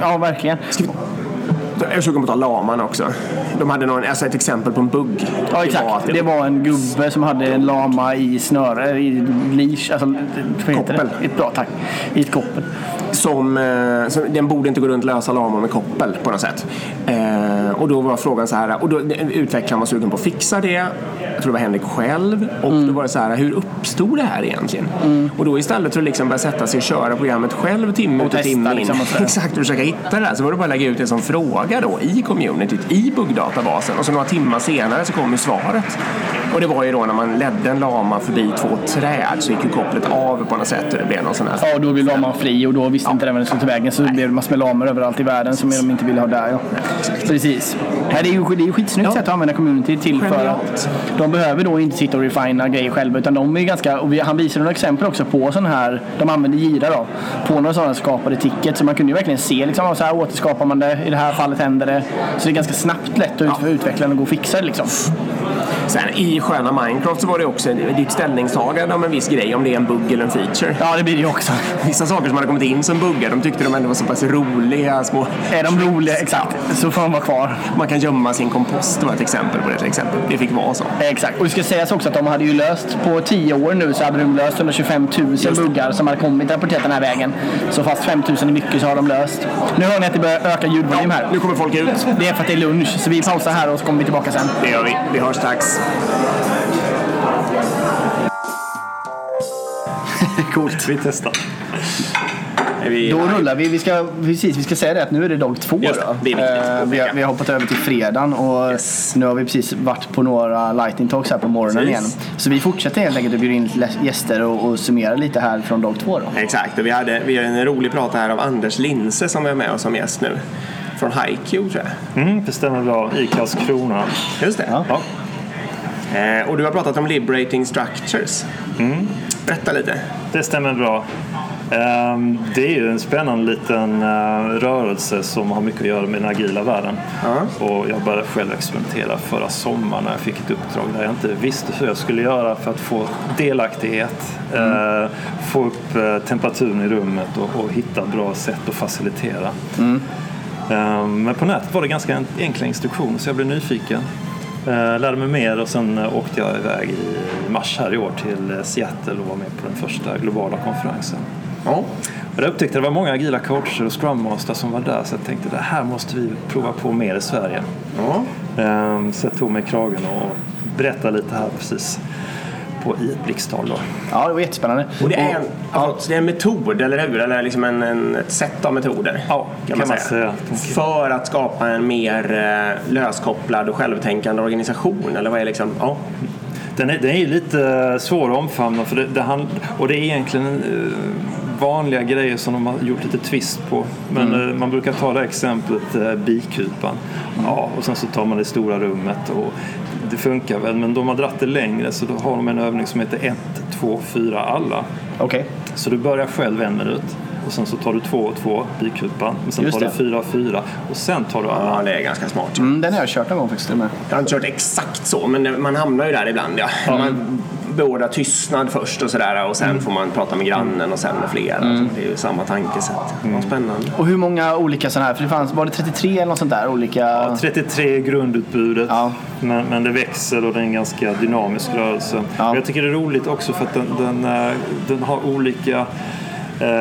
S1: ja verkligen.
S2: Jag är sugen på att ta laman också. De hade någon, alltså ett exempel på en bugg.
S1: Ja
S2: Det var
S1: exakt, det var en gubbe som hade en lama i snöre, i leash, alltså
S2: Koppel.
S1: det? Ett bra tack. I ett koppel.
S2: Som, eh, som, den borde inte gå runt lösa lamor med koppel på något sätt. Eh, och då var frågan så här, och då utvecklaren var sugen på att fixa det. Jag tror det var Henrik själv. Och då var det så här, hur uppstod det här egentligen? Och då istället för att liksom börja sätta sig och köra programmet själv timme ut och timme in.
S1: liksom.
S2: Exakt, och försöka hitta det där. Så var det bara att lägga ut det som fråga då i communityt, i buggdatabasen. Och så några timmar senare så kom ju svaret. Och det var ju då när man ledde en lama förbi två träd så gick ju kopplet av på något sätt och det blev någon sån här
S1: Ja, och då blev laman fri och då visste inte den vem den skulle ta vägen så det blev massor med lamor överallt i världen som de inte ville ha där. Ja. Precis. Nej, det är ju det är ju skitsnyggt
S2: Ja.
S1: sätt att använda community till för att de behöver då inte sitta och refina grejer själva utan de är ganska, och vi, han visade några exempel också på sån här, de använder Gira då, på några sådana skapade tickets så man kunde ju verkligen se liksom, så här återskapar man det, i det här fallet händer det. Så det är ganska snabbt lätt att ut- för utvecklaren att gå och fixa det liksom.
S2: Sen i sköna Minecraft så var det också ett ställningstagande om en viss grej, om det är en bugg eller en feature.
S1: Ja, det blir det ju också.
S2: Vissa saker som hade kommit in som buggar, de tyckte de ändå var så pass roliga. Små...
S1: Är de roliga, exakt, så får de vara kvar.
S2: Man kan gömma sin kompost, det var ett exempel på det till exempel. Det fick vara så.
S1: Exakt. Och det ska sägas också att de hade ju löst, på 10 år nu så hade de löst 125 000 buggar som hade kommit rapporterat den här vägen. Så fast 5 000 är mycket så har de löst. Nu hör ni att det börjar öka ljudvolym här.
S2: Nu kommer folk ut.
S1: Det är för att det är lunch, så vi pausar här och så kommer vi tillbaka sen.
S2: Det gör vi. Vi hörs strax.
S1: Coolt.
S5: Vi testar.
S2: Vi
S1: Då rullar vi. Vi ska, precis, vi ska säga det att nu är det dag två.
S2: Just det,
S1: då.
S2: det är
S1: Eh, vi, har, vi har hoppat över till fredagen och nu har vi precis varit på några lightning talks här på morgonen
S2: Precis.
S1: igen. Så vi fortsätter helt enkelt att bjuda in gäster och, och summera lite här från dag två. Då.
S2: Exakt, och vi hade, vi har en rolig prata här av Anders Linse som är med oss som gäst nu. Från HiQ tror jag.
S8: Mm, det stämmer bra. I Karlskrona.
S2: Just det.
S8: Ja.
S2: Eh, och du har pratat om liberating structures. Berätta lite.
S8: Det stämmer bra. Ehm, Det är ju en spännande liten eh, rörelse som har mycket att göra med den agila världen.
S2: Ja.
S8: Och jag började själv experimentera förra sommaren när jag fick ett uppdrag där jag inte visste hur jag skulle göra för att få delaktighet, eh, få upp eh, temperaturen i rummet och, och hitta bra sätt att facilitera. Ehm, Men på nätet var det ganska en- enkla instruktioner så jag blev nyfiken. Eh, Lärde mig mer och sen eh, åkte jag iväg i mars här i år till eh, Seattle och var med på den första globala konferensen.
S2: Ja.
S8: Och jag upptäckte att det var många agila coacher och scrum masters som var där så jag tänkte det här måste vi prova på mer i Sverige.
S2: Ja.
S8: Ehm, Så jag tog mig kragen och berättade lite här precis på i ett blixttal då.
S1: Ja, det var jättespännande.
S2: Och det är en, ja. det är en metod, eller hur? Eller liksom en, en, ett sätt av metoder.
S8: Ja, kan man säga.
S2: För att skapa en mer eh, löskopplad och självtänkande organisation. Eller vad är liksom... Ja.
S8: Den är, den är ju lite eh, svår att omfamna för det, det hand, och det är egentligen eh, vanliga grejer som de har gjort lite twist på. Men eh, man brukar ta det här exemplet eh, bikupan. Ja, och sen så tar man det stora rummet och det funkar väl men de har dratt det längre så då har de en övning som heter 1, 2, 4 alla.
S1: Okej.
S8: Så du börjar själv en minut och sen så tar du två och två bikupan. Men sen
S1: Just
S8: tar du
S1: det.
S8: fyra och fyra och sen tar du alla.
S2: ja, det är ganska smart.
S1: Mm, den har jag kört någon gång faktiskt. Med.
S2: Jag har inte kört exakt så, men man hamnar ju där ibland. Ja. Man beordrar tystnad först och sådär och sen får man prata med grannen och sen med flera. Det är ju samma tankesätt. Vad spännande.
S1: Och hur många olika sådana här? För det fanns, var det 33 eller något sånt där? Olika...
S8: Ja, 33 är grundutbudet,
S1: Ja.
S8: men, men det växer och det är en ganska dynamisk rörelse.
S1: Ja.
S8: Jag tycker det är roligt också för att den, den, eh, den har olika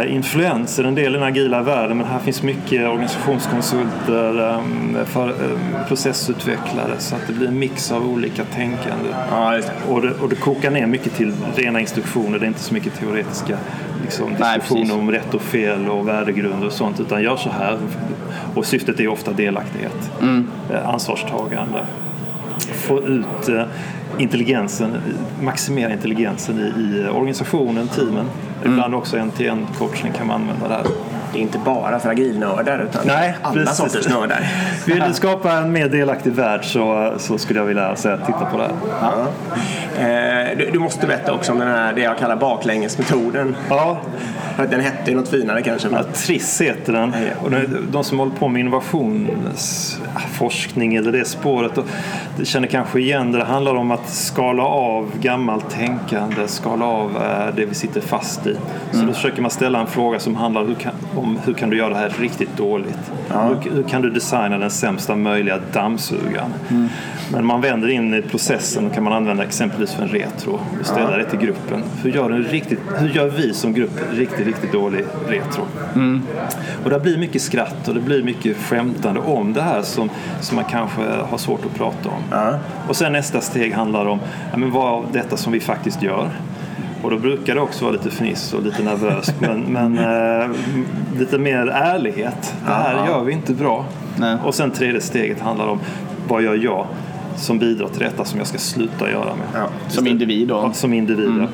S8: influenser. En del i den agila världen, men här finns mycket organisationskonsulter, eh, för, eh, processutvecklare, så att det blir en mix av olika tänkande.
S2: Ja, det.
S8: Och det, och det kokar ner mycket till rena instruktioner. Det är inte så mycket teoretiska liksom, diskussioner om rätt och fel och värdegrund och sånt. Utan gör så här. Och syftet är ofta delaktighet, eh, ansvarstagande. Få ut eh, intelligensen, maximera intelligensen i, i organisationen, teamen. Ibland också en-till-en coachning kan man använda där.
S2: Det är inte bara för agilnördar utan
S8: Nej,
S2: alla
S8: precis.
S2: sorters nördar.
S8: Vill du skapa en mer delaktig värld så, så skulle jag vilja säga titta på det här.
S2: Ja. Eh, du, du måste berätta också om den här, det jag kallar baklängesmetoden.
S8: Ja,
S2: Den hette ju något finare kanske.
S8: Ja,
S2: Men...
S8: Triss heter den. Och de, de som håller på med innovationsforskning eller det spåret det känner kanske igen det. Det handlar om att skala av gammalt tänkande, skala av eh, det vi sitter fast i. Så då försöker man ställa en fråga som handlar hur kan, om hur kan du göra det här riktigt dåligt? Hur, hur kan du designa den sämsta möjliga dammsugaren? Men man vänder in i processen och kan man använda exempelvis för en retro och ställa det till gruppen. Hur gör, en riktigt, hur gör vi som grupp riktigt, riktigt dålig retro? Och det blir mycket skratt och det blir mycket skämtande om det här som, som man kanske har svårt att prata om. Och sen nästa steg handlar om ja, men vad av detta som vi faktiskt gör. Och då brukar det också vara lite fniss och lite nervöst men, men eh, lite mer ärlighet. Det här gör vi inte bra.
S1: Nej.
S8: Och sen tredje steget handlar om vad gör jag som bidrar till detta som jag ska sluta göra med.
S2: Ja.
S1: Som individ då.
S8: Ja, som individ. ja.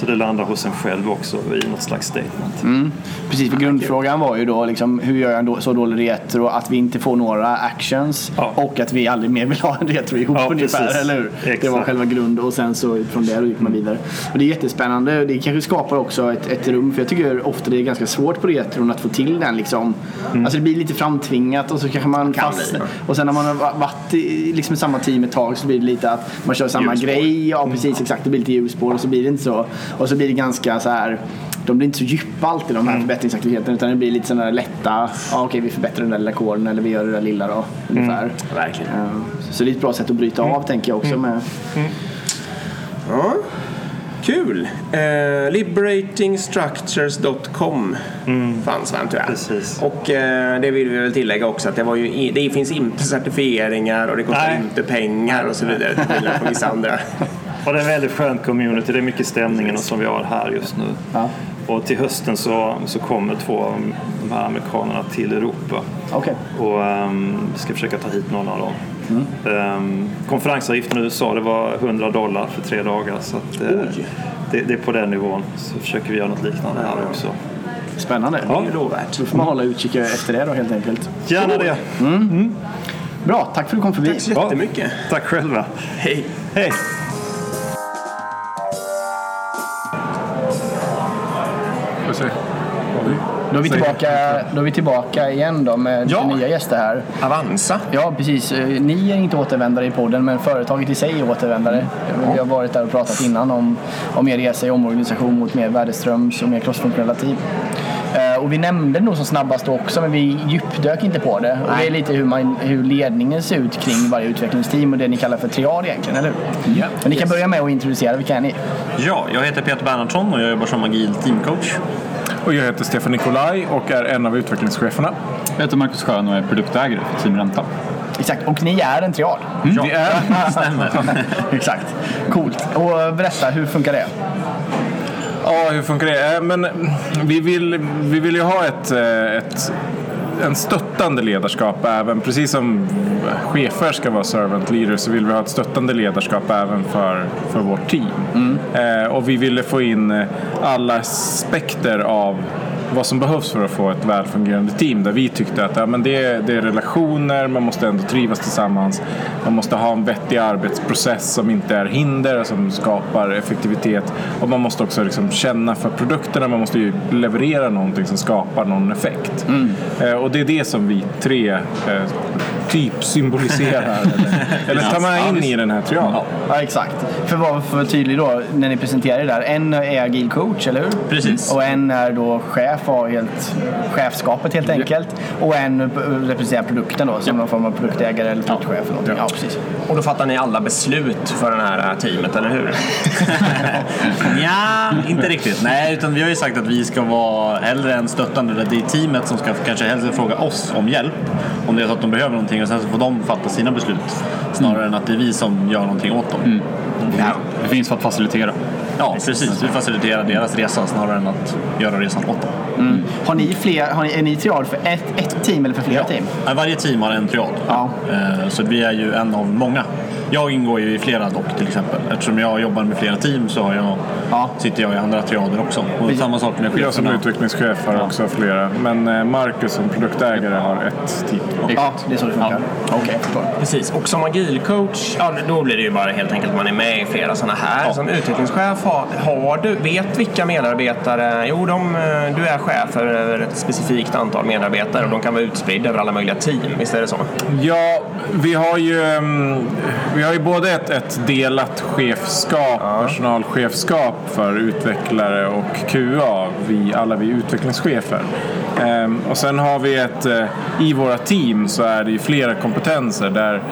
S8: Så det landar hos en själv också i något slags statement.
S1: Mm. Precis, för grundfrågan var ju då liksom, hur gör jag en då, så dålig retro att vi inte får några actions
S8: Ja.
S1: och att vi aldrig mer vill ha en retro ihop
S8: Ja,
S1: ungefär,
S8: precis.
S1: eller hur? Det var själva grund och sen så från det gick man vidare. Och det är jättespännande. Det kanske skapar också ett, ett rum, för jag tycker ofta det är ganska svårt på retron att få till den liksom.
S8: Mm.
S1: Alltså det blir lite framtvingat och så kanske man fast... Och sen när man har va- varit i liksom samma team ett tag så blir det lite att man kör samma
S8: Hjulspår.
S1: grej. Ja precis, exakt. Det blir lite hjulspår och så blir det inte så. Och så blir det ganska så här de blir inte så djupa alltid de här förbättringsaktiviteterna utan det blir lite sådana där lätta, ja okej vi förbättrar den där lilla koden eller vi gör det där lilla då ungefär.
S2: Verkligen.
S1: Eh, Så det är ett bra sätt att bryta av tänker jag också med.
S2: Ja. Kul! Eh, liberatingstructures.com fanns va, tror jag.
S8: Precis.
S2: Och eh, det vill vi väl tillägga också att det, var ju, i- det finns inte certifieringar och det kostar
S8: Nej.
S2: inte pengar och så vidare. till skillnad från vissa andra.
S8: Och det är en väldigt skönt community. Det är mycket stämningen som vi har här just nu.
S1: Ja.
S8: Och till hösten så, så kommer två av de här amerikanerna till Europa.
S1: Okej.
S8: Och um, vi ska försöka ta hit någon av dem. Um, konferensavgiften i USA det var 100 dollar för tre dagar. Så att, eh, det, det är på den nivån. Så försöker vi göra något liknande här också.
S1: Spännande.
S2: Det är ju lovvärt.
S1: Då får man hålla utkik efter det då helt enkelt.
S8: Gärna det.
S1: Bra, tack för att du kom förbi.
S2: Tack så jättemycket.
S8: Tack själva.
S2: Hej!
S8: Hej!
S1: Då är vi tillbaka, då är vi tillbaka igen då med
S2: Ja.
S1: nya gäster här.
S2: Avanza.
S1: Ja, precis. Eh, Ni är inte återvändare i podden, men företaget i sig är återvändare. Vi har varit där och pratat innan om, om er resa i omorganisation mot mer värdeströms och mer crossfunktionella team. Eh, Och vi nämnde det nog som snabbast också, men vi djupdök inte på det. Och det är lite hur, man, hur ledningen ser ut kring varje utvecklingsteam och det ni kallar för triad egentligen, eller hur?
S9: Ja.
S1: Men ni kan börja med att introducera, vilka är ni?
S9: Ja, jag heter Peter Bernhardsson och jag jobbar som agil teamcoach.
S10: Och jag heter Stefan Nikolaj och är en av utvecklingscheferna.
S11: Jag heter Marcus Schön och är produktägare för Team Renta.
S1: Exakt, och ni är en triad.
S10: Det är
S9: Stämmer.
S1: Exakt, coolt. Och berätta, hur funkar det?
S10: Ja, hur funkar det? Eh, Men vi vill, vi vill ju ha ett, eh, ett, en stöttande ledarskap även, precis som chefer ska vara servant leaders så vill vi ha ett stöttande ledarskap även för, för vårt team. Eh, och vi ville få in alla aspekter av vad som behövs för att få ett välfungerande team där vi tyckte att ja, men det, är, det är relationer, man måste ändå trivas tillsammans. Man måste ha en vettig arbetsprocess som inte är hinder, som skapar effektivitet. Och man måste också liksom känna för produkterna, man måste ju leverera någonting som skapar någon effekt. Eh, och det är det som vi tre eh, typ symboliserar eller, eller tar med in i den här triaden.
S1: Ja, exakt. För att vara för tydlig då, när ni presenterar det där. En är agil coach, eller hur?
S9: Precis.
S1: Och en är då chef och helt chefskapet helt enkelt. Och en representerar produkten då, som någon form av produktägare eller produktchef eller någonting. Ja, precis.
S2: Och då fattar ni alla beslut för det här teamet, eller hur?
S9: ja, inte riktigt. Nej, utan vi har ju sagt att vi ska vara hellre en stöttande. Det är teamet som ska kanske hellre fråga oss om hjälp. Om det är så att de behöver någonting och sen så får de fatta sina beslut. Snarare än att det är vi som gör någonting åt dem.
S11: Ja, det finns för att facilitera.
S9: Ja, precis. Vi faciliterar deras resa snarare än att göra resan åt dem.
S1: Har ni fler, har ni, är ni triad för ett, ett team eller för flera team?
S9: Ja, Varje team har en triad.
S1: Ja.
S9: Eh, Så vi är ju en av många. Jag ingår ju i flera dock till exempel. Eftersom jag jobbar med flera team så har jag,
S1: Ja.
S9: sitter jag i andra triader också. Och samma sak med
S10: Jag som
S9: cheferna.
S10: utvecklingschef har också flera. Men eh, Marcus som produktägare har ett team.
S1: Ja, det är så det funkar. Okej, jag förstår.
S2: Precis, och som agilcoach, ja, då blir det ju bara helt enkelt att man är med i flera sådana här. Som utvecklingschef, har, har du, vet vilka medarbetare, jo de, eh, du är chef över ett specifikt antal medarbetare och de kan vara utspridda över alla möjliga team, visst är det så?
S10: Ja, vi har ju, mm, vi har ju både ett, ett delat chefskap, personalchefskap för utvecklare och QA, vi, alla vi utvecklingschefer. Ehm, och sen har vi ett, eh, i våra team så är det ju flera kompetenser där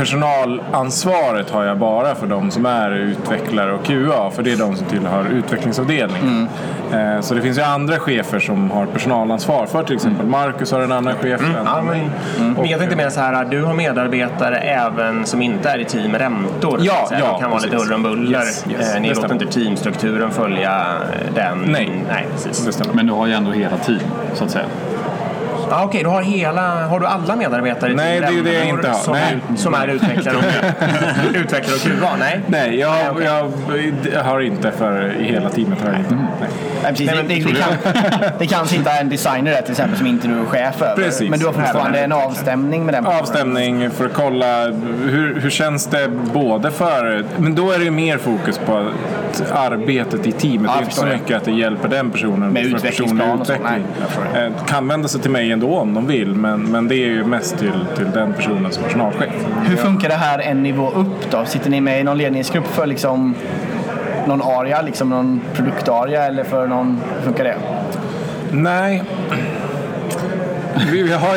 S10: personalansvaret har jag bara för de som är utvecklare och QA, för det är de som tillhör utvecklingsavdelningen. Eh, Så det finns ju andra chefer som har personalansvar för till exempel Marcus har en annan chef. en
S2: Ja,
S10: annan
S2: men, men jag tänkte mer så här, du har medarbetare även som inte är i team räntor.
S10: Ja, ja,
S2: De kan vara lite huller om buller.
S10: Yes, yes,
S2: Eh, Ni
S10: det
S2: låter inte teamstrukturen följa den.
S10: Nej.
S2: Nej, precis.
S10: Det.
S11: Men du har ju ändå hela team, så att säga.
S2: Ah, Okej, du har, hela, har du alla medarbetare i
S10: Nej, det är ju det jag inte har.
S2: Som,
S10: Nej.
S2: Är, som är utvecklare och, utvecklare och QA? Nej.
S10: Nej, jag, jag, jag har inte för i hela teamet. Har jag inte. Nej.
S1: Nej, precis. det, det, det, kan, det kan sitta en designer där till exempel som inte du är chef över.
S10: Precis.
S1: Men du har fortfarande en avstämning med den personen.
S10: Avstämning för att kolla hur, hur känns det både för... Men då är det ju mer fokus på arbetet i teamet.
S1: Ja,
S10: det är inte så mycket att det hjälper den personen
S1: Med utvecklingsplan
S10: personlig
S1: och så.
S10: utveckling.
S1: Nej,
S10: Eh, Kan vända sig till mig ändå om de vill, men, men det är ju mest till, till den personen som personalchef.
S1: Hur funkar det här en nivå upp då? Sitter ni med i någon ledningsgrupp för liksom någon aria, liksom någon produktaria eller för någon... Hur funkar det?
S10: Nej. Vi, vi har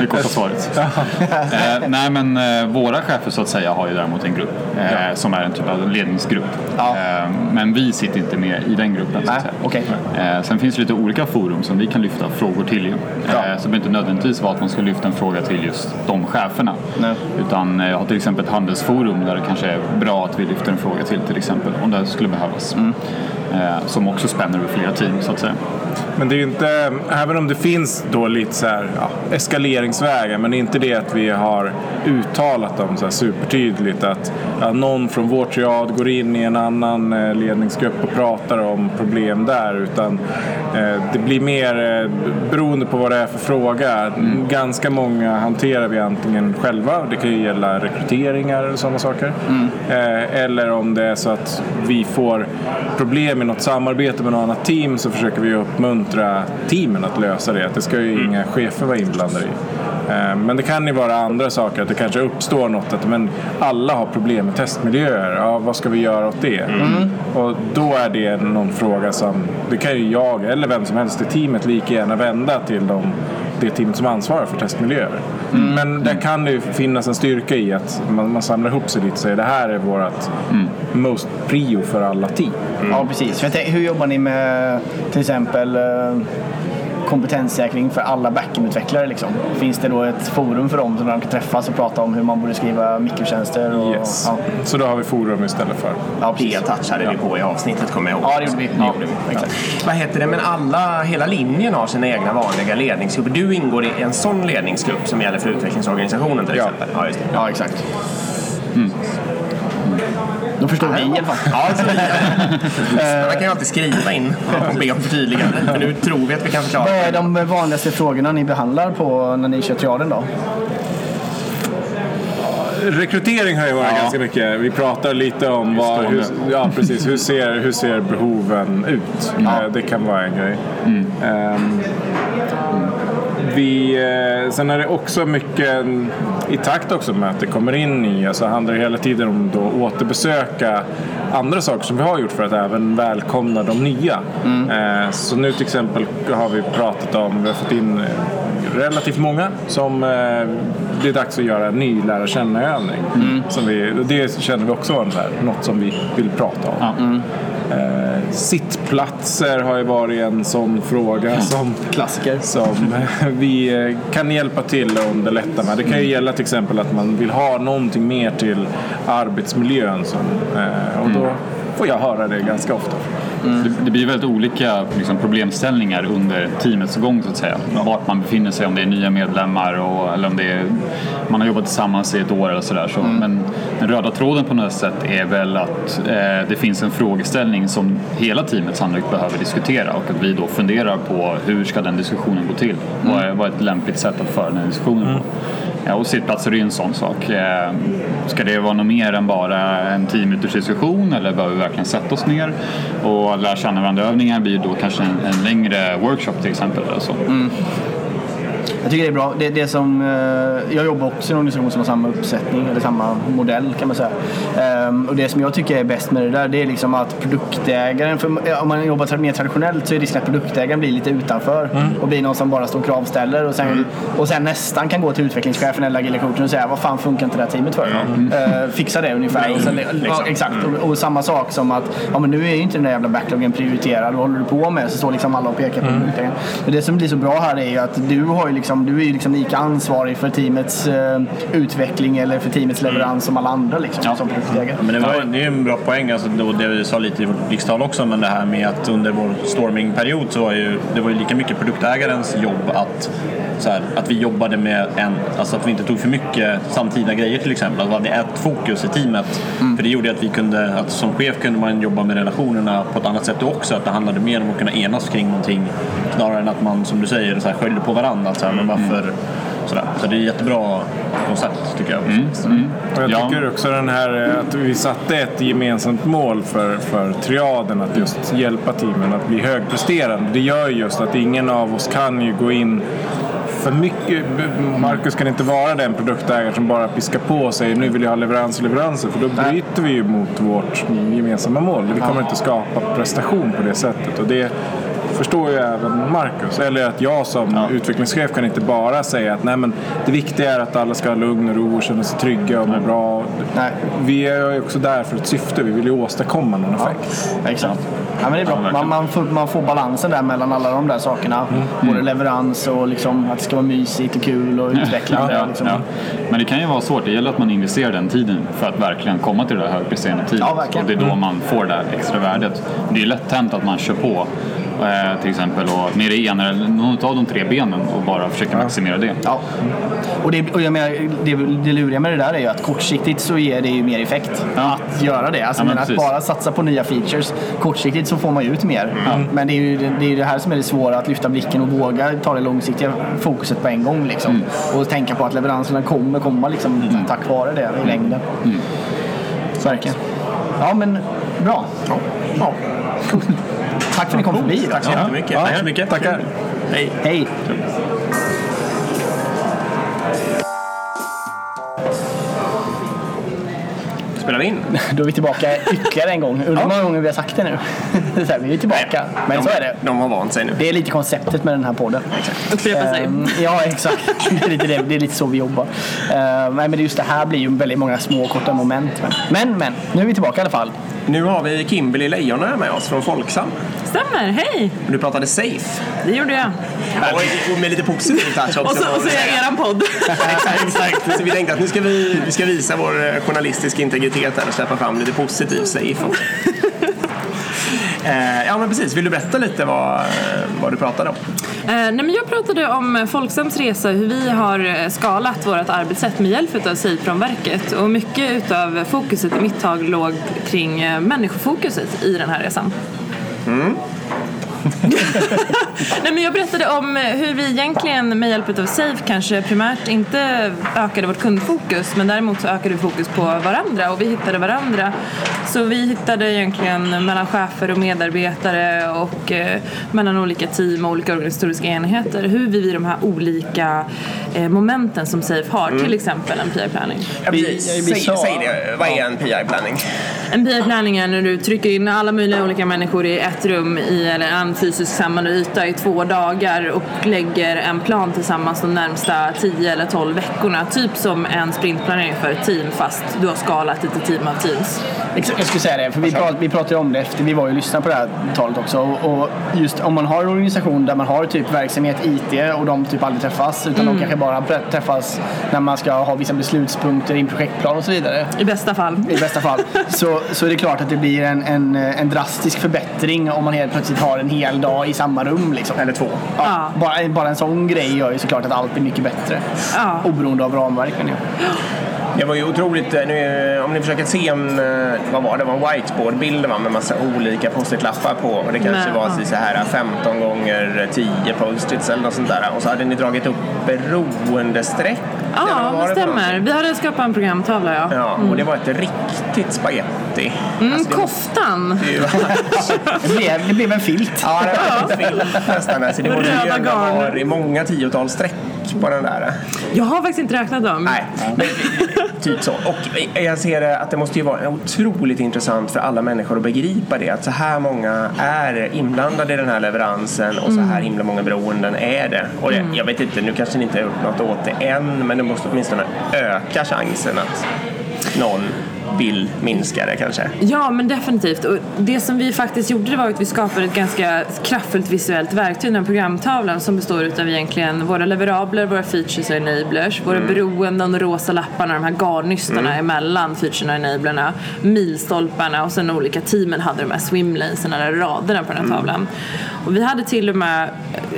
S11: Det korta svaret. eh, nej men eh, våra chefer så att säga har ju däremot en grupp eh, som är en typ av ledningsgrupp.
S1: Ja.
S11: Eh, men vi sitter inte med i den gruppen så att säga.
S1: okej.
S11: Eh, sen finns det lite olika forum som vi kan lyfta frågor till ju.
S1: Ja.
S11: Eh, så det behöver inte nödvändigtvis vara att man ska lyfta en fråga till just de cheferna.
S1: Nej.
S11: Utan jag har till exempel ett handelsforum där det kanske är bra att vi lyfter en fråga till till exempel om det skulle behövas.
S1: Mm.
S11: Eh, som också spänner över flera team så att säga.
S10: Men det är ju inte, även om det finns då lite så här, ja, eskaleringsvägar, men det är inte det att vi har uttalat dem så supertydligt att ja, någon från vår triad går in i en annan eh, ledningsgrupp och pratar om problem där, utan eh, det blir mer eh, beroende på vad det är för fråga. Ganska många hanterar vi antingen själva, det kan ju gälla rekryteringar eller sådana saker, eh, eller om det är så att vi får problem i något samarbete med något annat team så försöker vi uppmuntra teamen att lösa det. Att det ska ju inga chefer vara inblandade i. Eh, Men det kan ju vara andra saker, att det kanske uppstår något, att men alla har problem med testmiljöer. Ja, vad ska vi göra åt det? Och då är det någon fråga som, det kan ju jag eller vem som helst i teamet lika gärna vända till de, det team som ansvarar för testmiljöer. Men där kan det ju finnas en styrka i att man, man samlar ihop sig lite och säger det här är vårt most prio för alla team.
S1: Ja, precis. Hur jobbar ni med till exempel eh, kompetenssäkring för alla backendutvecklare? Liksom? Finns det då ett forum för dem där de kan träffas och prata om hur man borde skriva mikrotjänster? Och,
S10: Yes.
S1: ja.
S10: Så då har vi forum istället för.
S1: Ja, precis.
S2: Det touchade vi på i avsnittet kommer jag ihåg.
S1: Ja, det gjorde vi. Ja, exakt.
S2: Vad heter det, men alla, hela linjen har sina egna vanliga ledningsgrupper. Du ingår i en sån ledningsgrupp som gäller för utvecklingsorganisationen till
S10: Ja.
S2: exempel. Ja, just det.
S1: Ja, exakt. Då förstår vi i alla fall.
S2: Ja, så Lyssnarna kan ju alltid skriva in och be om förtydligande. För nu tror vi att vi kan förklara.
S1: Vad är de vanligaste frågorna ni behandlar på när ni kör triaden då?
S10: Rekrytering har ju varit ganska mycket. Vi pratar lite om vad, hur, ja, precis, hur, ser, hur ser behoven ut. Eh, Det kan vara en grej. Ehm, vi, eh, sen är det också mycket i takt också med att det kommer in nya så handlar det hela tiden om att återbesöka andra saker som vi har gjort för att även välkomna de nya. Eh, Så nu till exempel har vi pratat om, vi har fått in relativt många som eh, det är dags att göra en ny lära känna-övning. Som vi, och det känner vi också var något som vi vill prata om. Eh, sittplatser har ju varit en sån fråga som,
S1: Klassiker.
S10: som vi eh, kan hjälpa till och underlätta med. Det kan ju gälla till exempel att man vill ha någonting mer till arbetsmiljön. Som, eh, och då får jag höra det ganska ofta.
S11: Det, det blir väldigt olika liksom, problemställningar under teamets gång så att säga. Vart man befinner sig, om det är nya medlemmar och, eller om det är, man har jobbat tillsammans i ett år eller sådär. Så. Men den röda tråden på något sätt är väl att eh, det finns en frågeställning som hela teamet sannolikt behöver diskutera och att vi då funderar på hur ska den diskussionen gå till? Vad, är, vad är ett lämpligt sätt att föra den diskussionen på? Ja, och sittplatser är ju en sån sak. Eh, ska det vara något mer än bara en 10 diskussion eller behöver vi verkligen sätta oss ner? Och lära känna varandra-övningar blir då kanske en, en längre workshop till exempel. Eller så.
S1: Jag tycker det är bra. Det, det som, eh, jag jobbar också i en organisation som har samma uppsättning, eller samma modell kan man säga. Ehm, och det som jag tycker är bäst med det där, det är liksom att produktägaren, för om man jobbar mer traditionellt så är risken att produktägaren blir lite utanför och blir någon som bara står och kravställer och sen, och sen nästan kan gå till utvecklingschefen eller agila coachen och säga vad fan funkar inte det här teamet för? Eh, fixa det ungefär. och sen, ja, exakt. Och, och samma sak som att ja, men nu är ju inte den där jävla backloggen prioriterad. Vad håller du på med? Så står liksom alla och pekar på produktägaren. Men det som blir så bra här är ju att du har ju liksom liksom, du är liksom lika ansvarig för teamets eh, utveckling eller för teamets leverans som alla andra liksom, som produktägare.
S9: Men det, var, det är ju en bra poäng, alltså, då det vi sa lite i vårt blixttal också, men det här med att under vår stormingperiod så var ju, det var ju lika mycket produktägarens jobb att, så här, att vi jobbade med en, alltså att vi inte tog för mycket samtida grejer till exempel, att vi hade ett fokus i teamet. För det gjorde att vi kunde, att som chef kunde man jobba med relationerna på ett annat sätt också, att det handlade mer om att kunna enas kring någonting snarare än att man, som du säger, så här, skyllde på varandra. Så här, men varför, sådär. Så det är ett jättebra koncept tycker jag.
S10: Och jag
S11: Ja.
S10: tycker också den här eh, att vi satte ett gemensamt mål för, för triaden att just hjälpa teamen att bli högpresterande. Det gör ju just att ingen av oss kan ju gå in för mycket. Marcus kan inte vara den produktägare som bara piskar på och säger nu vill jag ha leverans och leveranser för då bryter vi ju mot vårt gemensamma mål. Vi kommer inte skapa prestation på det sättet och det förstår ju även Marcus. Eller att jag som utvecklingschef kan inte bara säga att nej men det viktiga är att alla ska ha lugn och ro och känna sig trygga och må bra.
S1: Nej.
S10: Vi är ju också där för ett syfte. Vi vill ju åstadkomma någon effekt.
S1: Exakt. Ja, men det är bra. Man, man, får, man får balansen där mellan alla de där sakerna. Både leverans och liksom att det ska vara mysigt och kul och utvecklande.
S11: Ja,
S1: liksom.
S11: ja. Men det kan ju vara svårt. Det gäller att man investerar den tiden för att verkligen komma till det där högpresterande teamet.
S1: Ja, verkligen.
S11: och det är då man får det här extra värdet. Det är lätt hänt att man kör på eh, till exempel och med det ena eller något av de tre benen och bara försöker maximera det.
S1: Ja. Och, det, och jag menar, det, det luriga med det där är ju att kortsiktigt så ger det ju mer effekt
S11: Ja.
S1: att göra det. Alltså,
S11: Ja, men
S1: att bara satsa på nya features. Kortsiktigt så får man ju ut mer.
S11: Mm.
S1: Men det är, ju, det är det här som är det svåra, att lyfta blicken och våga ta det långsiktiga fokuset på en gång. Liksom.
S11: Mm.
S1: Och tänka på att leveranserna kommer komma liksom, tack vare det i längden.
S11: Mm.
S1: Verkligen. Ja, men bra. Ja. Tack för att ni kom förbi.
S2: Tack så jättemycket.
S10: Ja,
S2: Tack så mycket.
S10: Tackar.
S2: Hej.
S1: Hej.
S2: Spelar vi in?
S1: Då är vi tillbaka ytterligare en gång. Undrar hur många gånger vi har sagt det nu. Så här, vi är tillbaka. Men
S2: de,
S1: så är det.
S2: De har vant sig nu.
S1: Det är lite konceptet med den här podden.
S12: Upprepa sig.
S1: Ehm, ja, exakt. Det är, lite det. det är lite så vi jobbar. Nej, men just det här blir ju väldigt många små korta moment. Men, men, men nu är vi tillbaka i alla fall.
S2: Nu har vi Kimberly Lejon med oss från Folksam.
S12: Stämmer, hej!
S2: Du pratade Safe.
S12: Det gjorde jag.
S2: Och, och med lite positiv touch också.
S12: Och så, och så är jag eran podd.
S2: exakt, exakt. Så vi tänkte att nu ska vi, vi ska visa vår journalistiska integritet här och släppa fram lite positiv safe också. Eh, ja men precis, vill du berätta lite vad, vad du pratade om?
S12: Eh, nej, men jag pratade om Folksams resa, hur vi har eh, skalat vårt arbetssätt med hjälp av Save-ramverket. Och mycket utav fokuset i mitt tag låg kring människofokuset i den här resan. Nej, men jag berättade om hur vi egentligen med hjälp av Safe kanske primärt inte ökade vårt kundfokus men däremot så ökade vi fokus på varandra och vi hittade varandra. Så vi hittade egentligen mellan chefer och medarbetare och eh, mellan olika team och olika organisatoriska enheter hur vi vid de här olika eh, momenten som Safe har, till exempel en PI-planning.
S2: Ja, Säg, säg det, vad är en PI-planning?
S12: En PI-planning är när du trycker in alla möjliga olika människor i ett rum i eller en fysisk samlande yta i två dagar och lägger en plan tillsammans de närmsta 10 eller 12 veckorna. Typ som en sprintplanering för ett team fast du har skalat ett team av teams.
S1: Exakt, Jag skulle säga det, för vi, prat, vi pratade om det efter vi var ju och lyssnade på det här talet också. Och, just om man har en organisation där man har typ verksamhet IT och de typ aldrig träffas utan de kanske bara träffas när man ska ha vissa beslutspunkter i en projektplan och så vidare.
S12: I bästa fall.
S1: I bästa fall. Så, så är det klart att det blir en, en, en drastisk förbättring om man helt plötsligt har en hel dag i samma rum. Liksom.
S2: Eller två.
S1: Ja,
S12: Ja.
S1: Bara, bara en sån grej gör ju såklart att allt blir mycket bättre.
S12: Ja.
S1: Oberoende av ramverken. Ja.
S2: Det var ju otroligt, eh, nu, om ni försöker se en, eh, vad var det, var en whiteboard-bild va, med massa olika post-it-lappar på och det kanske
S12: Men,
S2: var
S12: ja.
S2: så här 15 gånger 10 post-its eller något sånt där och så hade ni dragit upp beroendestreck.
S12: Ja,
S2: var
S12: det stämmer. Vi hade skapat en programtavla, ja.
S2: Ja, och det var ett riktigt spaghetti.
S12: Mm,
S2: Alltså, det var-
S12: koftan.
S2: var-
S1: Det, blev, det blev en filt.
S2: Ja, det var en film nästan. Alltså, det ju
S12: Röda garn.
S2: vara i många tiotal streck på den där.
S12: Jag har faktiskt inte räknat dem.
S2: Nej, men, typ så. Och jag ser att det måste ju vara otroligt intressant för alla människor att begripa det. Att så här många är inblandade i den här leveransen och så här himla många beroenden är det. Och det, jag vet inte, nu kanske ni inte har gjort något åt det än, men det måste åtminstone öka chansen att någon vill minska det kanske.
S12: Ja, men definitivt. Och det som vi faktiskt gjorde var att vi skapade ett ganska kraftfullt visuellt verktyg, den här programtavlan som består av egentligen våra leverabler, våra features och enablers, våra
S2: Mm.
S12: beroenden och rosa lapparna, de här garnnystarna
S2: Mm.
S12: emellan featurerna och enablerna, milstolparna och sen olika teamen hade de här swimlanesarna, eller raderna på den här
S2: Mm.
S12: tavlan. Och vi hade till och med,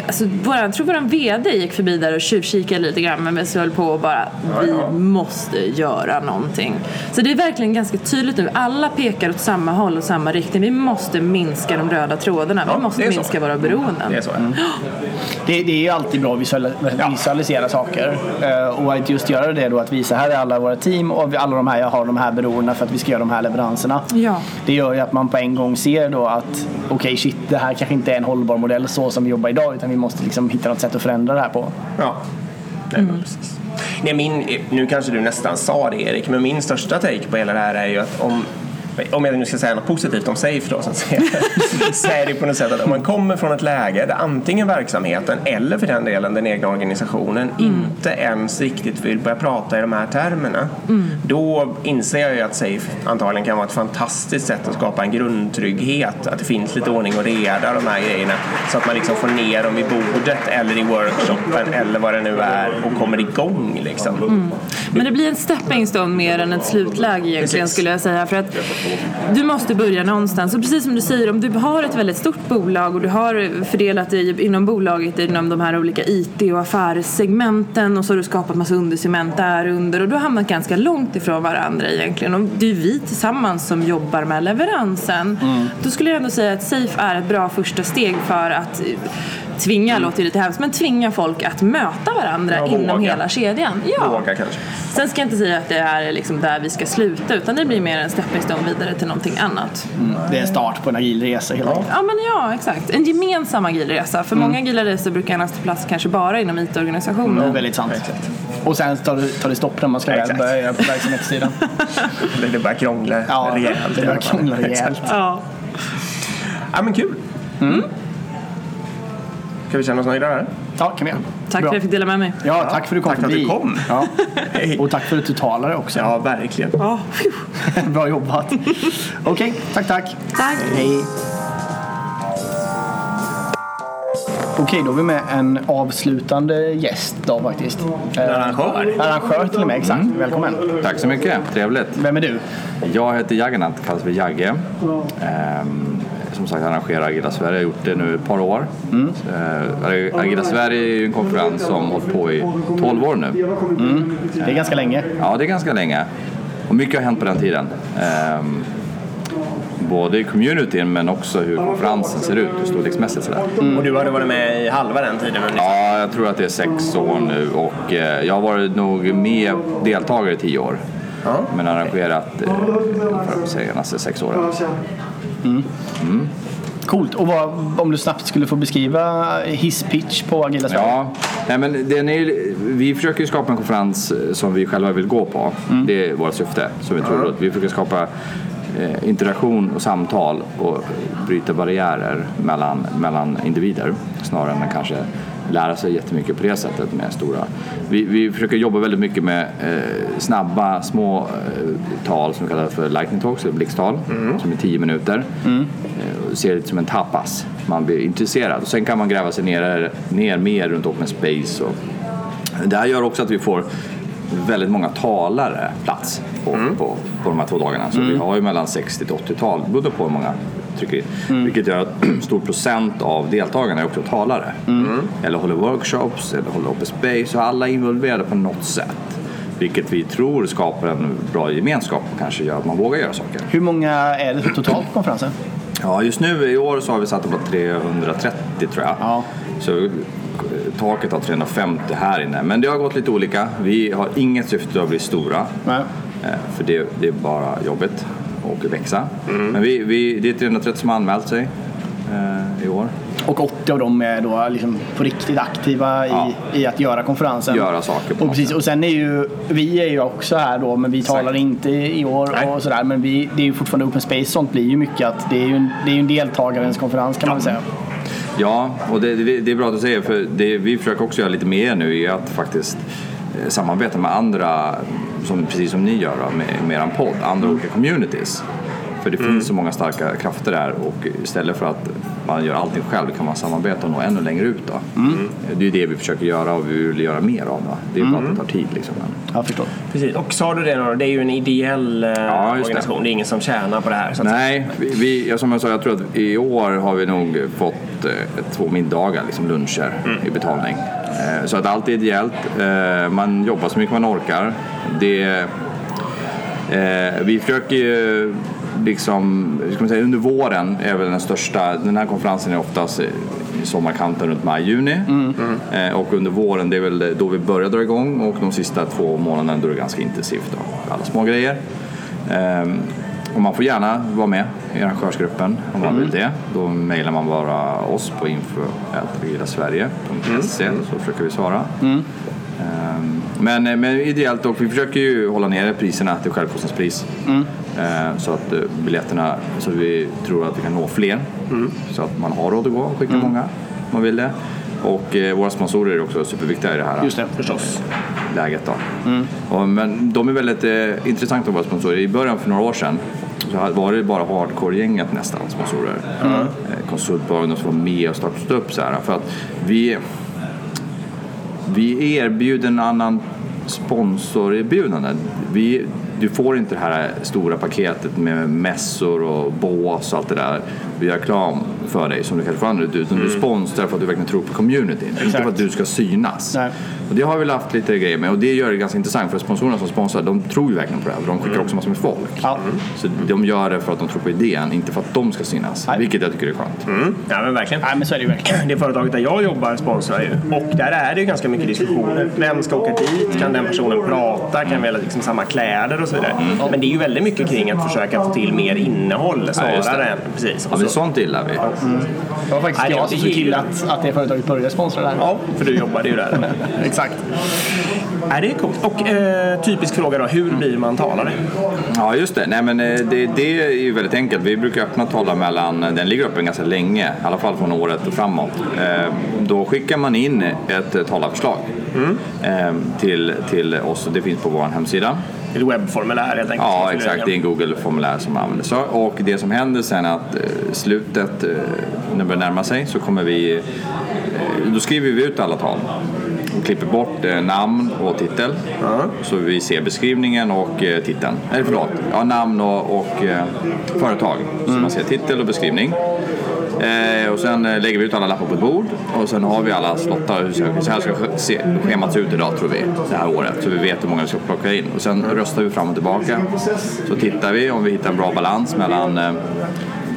S12: alltså våran, jag tror våran VD gick förbi där och tjuvkikade lite grann men vi höll på och bara, vi måste göra någonting. Så det är verkligen ganska tydligt nu, alla pekar åt samma håll och samma riktning. Vi måste minska de röda trådarna, vi måste
S1: är så.
S12: minska våra beroenden.
S2: Det är så.
S1: Det, det är ju alltid bra att visualisera, visualisera saker. Eh, och att just göra det då, att visa här är alla våra team och vi- alla de här jag har de här beroendena för att vi ska göra de här leveranserna.
S12: Ja.
S1: Det gör ju att man på en gång ser då att okej shit, det här kanske inte är en hållbar modell så som vi jobbar idag utan vi måste liksom hitta något sätt att förändra det här på.
S2: Ja. Nej, men precis. Nej, min, nu kanske du nästan sa det Erik, men min största take på hela det här är ju att om om jag nu ska säga något positivt om Safe då, så är det på något sätt att om man kommer från ett läge där antingen verksamheten eller för den delen den egna organisationen inte ens riktigt vill börja prata i de här termerna. Då inser jag ju att Safe antagligen kan vara ett fantastiskt sätt att skapa en grundtrygghet, att det finns lite ordning och reda de här grejerna så att man liksom får ner dem vid bordet eller i workshopen eller vad det nu är och kommer igång liksom.
S12: Mm. Men det blir en stepping stone mer än ett slutläge egentligen
S2: Precis.
S12: skulle jag säga. För att du måste börja någonstans. Och precis som du säger, om du har ett väldigt stort bolag och du har fördelat dig inom bolaget inom de här olika IT och affärssegmenten och så har du skapat massa undersegment där under och du har hamnat ganska långt ifrån varandra egentligen. Och det är vi tillsammans som jobbar med leveransen. Då skulle jag ändå säga att Safe är ett bra första steg för att tvinga, låter ju lite hemskt, men tvinga folk att möta varandra
S2: Ja,
S12: inom
S2: våga.
S12: hela kedjan. Ja.
S2: Våga kanske.
S12: Sen ska jag inte säga att det är liksom där vi ska sluta utan det blir mer en stepping stone vidare till någonting annat.
S1: Det är en start på en agil resa helt enkelt.
S12: Ja men ja, exakt. En gemensam agil resa. För
S1: Mm.
S12: många agila resor brukar annars ta plats kanske bara inom IT-organisationen.
S1: Mm, väldigt sant. Och sen tar det, tar det stopp när man ska väl
S2: Exakt.
S1: börja göra på verksamhetssidan.
S2: Det börjar krångla
S1: Ja,
S2: rejält.
S1: det börjar krångla rejält.
S2: Exakt.
S12: Ja.
S2: Ja men kul. Ska vi känna oss nöjda där?
S1: Ja, kan vi göra.
S12: Tack för att jag fick dela med mig.
S1: Ja, tack för att du kom
S2: Tack för att du kom.
S1: Ja. Och tack för att du talade också.
S2: Ja, verkligen.
S12: Ja,
S1: Bra jobbat. Okej, tack tack.
S12: Tack.
S1: Hej. Okej, då är vi med en avslutande gäst då faktiskt. En
S2: arrangör.
S1: Arrangör till och med, exakt. Välkommen.
S13: Tack så mycket, trevligt.
S1: Vem är du?
S13: Jag heter Jagernat, kallas för Jagge. Som sagt arrangerar Agila Sverige, jag har gjort det nu ett par år.
S1: Mm.
S13: Eh, Agila Sverige är ju en konferens som har hållit på i 12 år nu.
S1: Mm. Det är ganska länge.
S13: Ja, det är ganska länge. Och mycket har hänt på den tiden. Ehm, både i communityn men också hur konferensen ser ut storleksmässigt. Sådär.
S2: Och du hade varit med i halva den tiden ungefär?
S13: Ja, jag tror att det är sex år nu och eh, jag har varit nog med deltagare i tio år. Men arrangerat eh, för de senaste sex åren.
S1: Mm. Coolt. Och vad, om du snabbt skulle få beskriva hisspitch på Agila Sverige?
S13: Ja, nej men den är, vi försöker skapa en konferens eh, som vi själva vill gå på. Det är vårt syfte. Så vi, tror vi försöker skapa eh, interaktion och samtal och bryta barriärer mellan, mellan individer snarare än kanske lära sig jättemycket på det sättet med stora. Vi, vi försöker jobba väldigt mycket med eh, snabba små eh, tal som vi kallar för lightning talks, eller blixttal, som är tio minuter. Eh, och ser det som en tapas. Man blir intresserad. Och sen kan man gräva sig ner, ner mer runt open space. Och det här gör också att vi får väldigt många talare plats på, på, på de här två dagarna. Så vi har ju mellan 60 till 80 tal, beroende på hur många trycker in. Vilket gör att stor procent av deltagarna är också talare. Eller håller workshops, eller håller open space. Så alla är involverade på något sätt. Vilket vi tror skapar en bra gemenskap och kanske gör att man vågar göra saker.
S1: Hur många är det totalt på konferensen?
S13: Ja, just nu i år så har vi satt på 330 tror jag.
S1: Ja.
S13: Så eh, taket har 350 här inne. Men det har gått lite olika. Vi har inget syfte att bli stora.
S1: Nej.
S13: Eh, För det, det är bara jobbigt och växa. Men vi, vi, det är 330 som har anmält sig eh, i år.
S1: Och 80 av dem är då liksom på riktigt aktiva i,
S13: Ja.
S1: i att göra konferensen.
S13: Göra saker
S1: och, precis, och sen är ju, vi är ju också här då, men vi talar inte i år
S2: Nej.
S1: och sådär. Men vi, det är ju fortfarande open space, sånt blir ju mycket att det är ju en, det är en deltagarens konferens kan man väl säga.
S13: Ja, och det, det, det är bra att du säger för det vi försöker också göra lite mer nu är att faktiskt eh, samarbeta med andra som, precis som ni gör då, med, med er podd, andra olika communities. För det finns så många starka krafter där och istället för att man gör allting själv kan man samarbeta och nå ännu längre ut. Då. Det är ju det vi försöker göra och vi vill göra mer av. Då. Det är bara att det tar tid. Liksom. Men...
S1: Jag förstår.
S2: Precis. Och sa du det då, det är ju en ideell eh,
S13: det.
S2: organisation. Det. är ingen som tjänar på det här.
S13: Nej, vi, vi, ja, som jag sa, jag tror att i år har vi nog fått eh, två middagar, liksom luncher i betalning. Eh, så att allt är ideellt. Eh, man jobbar så mycket man orkar. Det, eh, vi försöker ju liksom, ska man säga, under våren är väl den största, den här konferensen är oftast i sommarkanten runt maj-juni. Eh, och under våren det är väl då vi börjar dra igång och de sista två månaderna då är det ganska intensivt. Då. Alla små grejer. Ehm, och man får gärna vara med i arrangörsgruppen om man vill det. Då mejlar man bara oss på info.sverige.se så försöker vi svara. Ehm, Men, men ideellt och vi försöker ju hålla nere priserna till självkostnadspris. Ehm, Så att eh, biljetterna, så vi tror att vi kan nå fler. Så att man har råd att gå och skicka många om man vill det. Och eh, våra sponsorer är också superviktiga i det här
S1: Just det, förstås.
S13: läget. Då. Och, men de är väldigt eh, intressanta våra sponsorer. I början för några år sedan så var det bara hardcore-gänget nästan sponsorer. Eh, konsultbolagen som var med och startade upp så här. För att vi, vi erbjuder en annan sponsorerbjudande. Vi, du får inte det här stora paketet med mässor och bås och allt det där. Vi gör reklam för dig som du kanske får andra ut. Utan du sponsrar för att du verkligen tror på communityn. Inte för att du ska synas.
S1: Nej.
S13: Och det har vi väl haft lite grejer med och det gör det ganska intressant för sponsorerna som sponsrar de tror ju verkligen på det här. För de skickar också massor med folk.
S1: Ja.
S13: Så de gör det för att de tror på idén, inte för att de ska synas. Vilket jag tycker är skönt.
S2: Mm. Ja men verkligen.
S1: Nej, men så är det ju verkligen.
S2: Det företaget där jag jobbar sponsrar ju. Och där är det ju ganska mycket diskussioner. Vem ska åka dit? Kan den personen prata? Kan vi ha liksom samma kläder och så vidare? Men det är ju väldigt mycket kring att försöka få till mer innehåll snarare än... Precis.
S13: Ja, men sånt gillar vi.
S1: Det var faktiskt
S2: Nej,
S1: jag som
S2: det
S1: såg till att, att det företaget började sponsra det här.
S2: Ja, för du jobbade ju där.
S1: Exakt.
S2: Nej, det är coolt. Och eh, typisk fråga då, hur blir man talare?
S13: Ja, just det. Nej, men eh, det, det är ju väldigt enkelt. Vi brukar öppna talar mellan, den ligger öppen ganska länge, i alla fall från året och framåt. Eh, Då skickar man in ett eh, talarförslag eh, till, till oss. Det finns på vår hemsida.
S2: Ett webbformulär helt enkelt.
S13: Ja, exakt. Det är en Google-formulär som man använder. Så, och det som händer sen är att eh, slutet, eh, när det börjar närma sig, så kommer vi... Eh, då skriver vi ut alla tal klipper bort eh, namn och titel. Så vi ser beskrivningen och eh, titeln. Eller förlåt, ja, namn och, och eh, företag. Så man ser titel och beskrivning. Eh, och sen lägger vi ut alla lappar på ett bord och sen har vi alla slottar. Så här ska se, schemat se ut idag tror vi, det här året. Så vi vet hur många vi ska plocka in. Och sen röstar vi fram och tillbaka. Så tittar vi om vi hittar en bra balans mellan eh,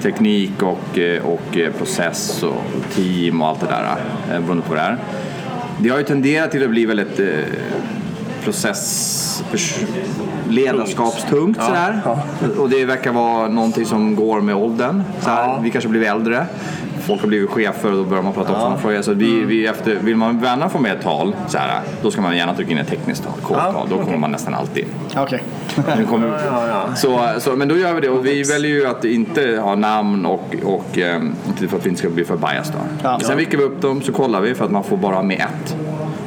S13: teknik och, och process och team och allt det där. Eh, beroende på det är. Det har ju tenderat till att bli väldigt eh, process... ledarskapstungt sådär. Och det verkar vara någonting som går med åldern. Såhär, Vi kanske blivit äldre. Folk har blivit chefer och då börjar man prata om sådana. Så vi, vi efter, vill man gärna få med ett tal, såhär, då ska man gärna trycka in ett tekniskt tal, kodtal. Då kommer man nästan alltid.
S1: Okej.
S13: Nu kommer, så, så, men då gör vi det och vi väljer ju att inte ha namn och, och eh, inte för att vi inte ska bli för biased. Då.
S1: Ja.
S13: Sen vickar vi upp dem så kollar vi för att man får bara ha med ett.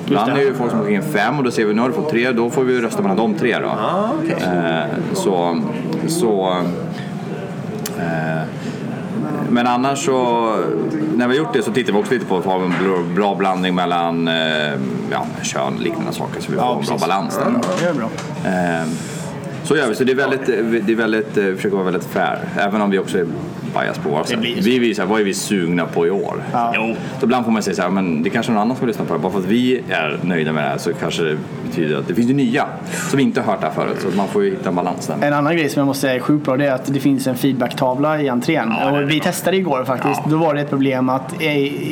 S13: Ibland är det ju folk som skickar in fem och då ser vi nu har du fått tre, då får vi rösta mellan de tre då. eh, så, så eh, men annars så, när vi har gjort det så tittar vi också lite på att ha en bra- blandning mellan eh, ja, kön och liknande saker så vi får en bra balans där.
S1: är bra.
S13: Eh, Så gör vi. Så det är väldigt, det är väldigt, eh, vi försöker vara väldigt fair. Även om vi också är bias på våra sätt. Vi visar vad är vi sugna på i år.
S1: Jo.
S13: Så ibland får man säga så här, men det kanske någon annan som lyssnar på det. Bara för att vi är nöjda med det här så kanske betyder att det finns ju nya som vi inte har hört det här förut. Så man får ju hitta en balans där.
S1: En annan grej som jag måste säga är sjukt bra det är att det finns en feedbacktavla i entrén. och vi testade igår faktiskt. Då var det ett problem att, eh,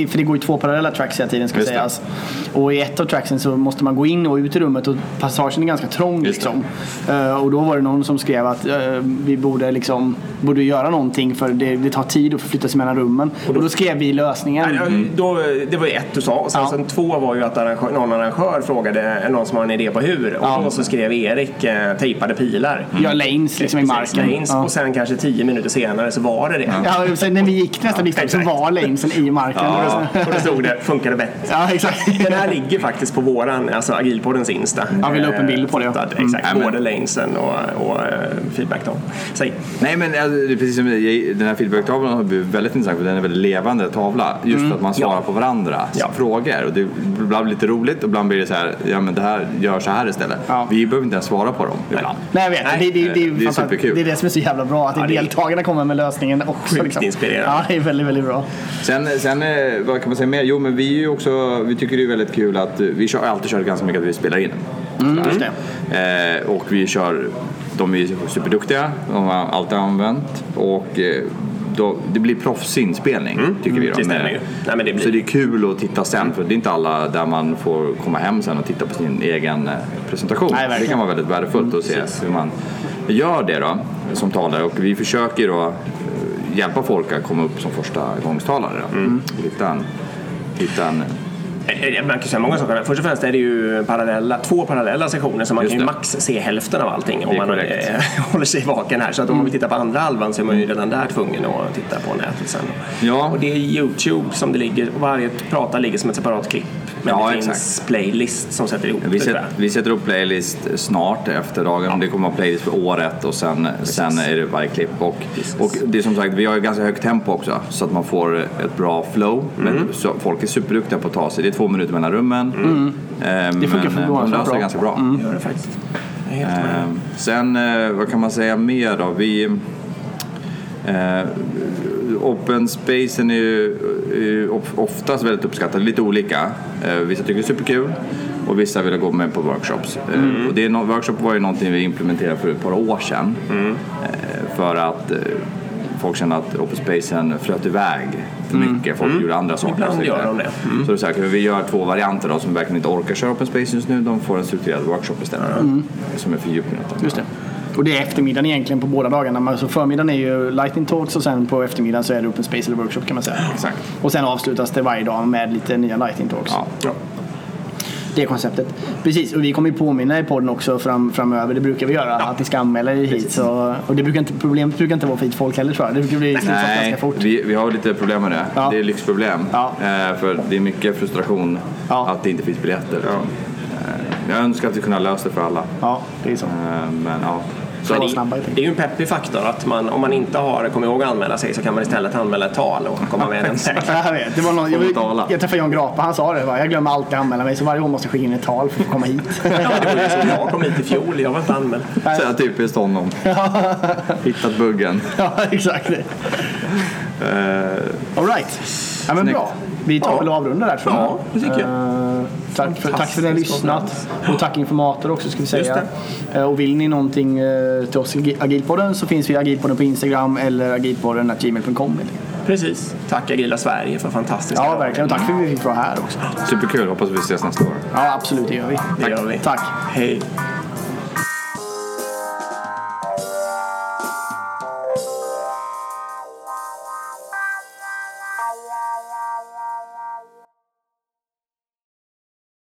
S1: för det går ju två parallella tracks hela tiden ska
S13: Just det.
S1: sägas. Och i ett av tracksen så måste man gå in och ut i rummet och passagen är ganska trång
S13: Just det.
S1: liksom. Eh, Och då var det någon som skrev att eh, vi borde liksom borde göra någonting för det, det tar tid att förflytta sig mellan rummen. Och då skrev vi lösningen.
S2: Nej, Då, det var ju ett du sa. Och sen,
S1: Ja.
S2: sen två var ju att arrangör, någon arrangör frågade någon som en idé på hur. Och då så skrev Erik eh, tejpade pilar.
S1: Gör lanes liksom i marken.
S2: Lanes.
S1: Ja.
S2: Och sen kanske tio minuter senare så var det det.
S1: Ja, sen när vi gick nästa blixtdag så var lanesen i marken.
S2: Ja, och då stod det funkar det bättre.
S1: Ja, exakt.
S2: Den här ligger faktiskt på våran, alltså Agilpoddens Insta.
S1: Ja, vi la upp en bild på det, ja.
S2: Fotad,
S1: Mm.
S2: Exakt, både lanesen och, och eh, feedback då. Säg.
S13: Nej men alltså, precis som den här feedbacktavlan har blivit väldigt intressant för den är en väldigt levande tavla. Just
S1: Mm.
S13: att man svarar på varandras
S2: Ja.
S13: frågor. Och det ibland blir lite roligt och ibland blir det så här, ja men det här gör så här istället. Vi behöver inte ens svara på dem ibland.
S1: Nej, jag vet.
S2: Nej,
S1: det, det, det, är
S13: det är superkul.
S1: det är det som är så jävla bra. Att
S2: Ja,
S1: deltagarna kommer med lösningen också.
S2: Sjukt
S1: liksom.
S2: inspirerande.
S1: Ja, det är väldigt, väldigt bra.
S13: Sen, sen eh, vad kan man säga mer? Jo men vi är ju också, vi tycker det är väldigt kul att eh, vi kör, alltid kört ganska mycket att vi spelar in.
S1: Mm, det.
S13: Eh, och vi kör, de är superduktiga, de har alltid använt. Och eh, då, det blir proffsinspelning tycker vi. Då,
S2: stämmer
S13: med-
S2: ju. Nej, men det blir-
S13: Så det är kul att titta sen för det är inte alla där man får komma hem sen och titta på sin egen eh, presentation.
S1: Nej,
S13: det kan vara väldigt värdefullt att se hur man gör det då som talare. Och vi försöker då eh, hjälpa folk att komma upp som första gångstalare. Då. Hitta en, hitta en
S2: Man kan säga många saker. Först och främst är det ju parallella, två parallella sektioner så man kan ju max se hälften av allting om man eh, håller sig vaken här. Så att om man vill titta på andra halvan så är man ju redan där tvungen att titta på nätet sen.
S13: Ja.
S2: Och det är Youtube som det ligger, varje prata ligger som ett separat klipp. Men
S13: Ja,
S2: det finns
S13: exakt.
S2: playlist som sätter ihop
S13: Vi,
S2: det. tror
S13: sätter, vi sätter upp playlist snart efter dagen. Det kommer att vara playlist för året och sen, sen är det varje klipp. Och, och det är som sagt, vi har ju ganska högt tempo också så att man får ett bra flow.
S2: Mm.
S13: Men så, folk är superduktiga på att ta sig. Det är två minuter mellan rummen.
S2: Mm.
S13: Eh,
S1: Det funkar
S13: eh,
S1: förvånansvärt
S13: löser
S1: bra.
S13: det ganska bra.
S2: Gör det faktiskt.
S13: Eh, sen, eh, vad kan man säga mer då? Vi, eh, open spacen är ju, är ju of- oftast väldigt uppskattad, lite olika. Eh, vissa tycker det är superkul och vissa vill gå med på workshops. Eh,
S2: Mm.
S13: och det är no- workshop var ju någonting vi implementerade för ett par år sedan.
S2: Mm.
S13: Eh, för att folk kände att open spacen flöt iväg för mycket. Folk gjorde andra saker.
S2: Mm. Ibland gör de det.
S13: Så det är så här, vi gör två varianter då, som verkligen inte orkar köra open space just nu. De får en strukturerad workshop istället. Som är fördjupning.
S1: Just det. Och det är eftermiddagen egentligen på båda dagarna. Alltså förmiddagen är ju lightning talks och sen på eftermiddagen så är det open space eller workshop kan man säga.
S13: Exakt.
S1: Och sen avslutas det varje dag med lite nya lightning talks.
S13: Ja.
S1: Det är konceptet. Precis, och vi kommer ju påminna i podden också fram, framöver. Det brukar vi göra. Att ni ska anmäla er hit. Så, och det brukar inte, problemet brukar inte vara för hit folk heller tror jag. Det brukar bli slutsålt
S13: Nej,
S1: ganska fort.
S13: vi, vi har lite problem med det.
S1: Ja.
S13: Det är lyxproblem.
S1: Ja.
S13: Eh, för det är mycket frustration
S1: Ja.
S13: att det inte finns biljetter. Eh, jag önskar att vi kunde ha löst det för alla.
S1: Ja, det är så.
S13: Eh, men ja. Så
S2: Det,
S1: det-
S2: är ju en peppig faktor att man, om man inte har kommit ihåg att anmäla sig så kan man istället anmäla ett tal och komma med vägen.
S1: Ja, jag vet. Det var någon, jag, jag träffade Jan Grapa, han sa det. Jag glömmer alltid anmäla mig så varje gång måste jag skicka in ett tal för att få komma hit.
S2: Ja, det var ju så jag kom hit i fjol, jag var inte anmäld.
S13: så här typiskt honom. Hittat buggen.
S1: ja, exakt.
S13: Eh,
S1: All right. Ja, men bra. Vi tar
S2: Ja.
S1: väl och avrundar där tror jag.
S2: Ja, det tycker jag.
S1: Eh, tack, för, tack för att ni har lyssnat. Och tack informator också ska vi säga.
S2: Just
S1: Eh, och vill ni någonting eh, till oss i Agilpodden så finns vi i Agilpodden på Instagram eller agilpodden.gmail.com.
S2: Precis. Tack Agila Sverige för fantastiska
S1: Ja, verkligen. Och tack för att vi fick vara här också.
S13: superkul. Hoppas vi ses nästa år.
S1: Ja, absolut. Det gör vi.
S2: Det gör vi.
S1: Tack.
S2: Hej.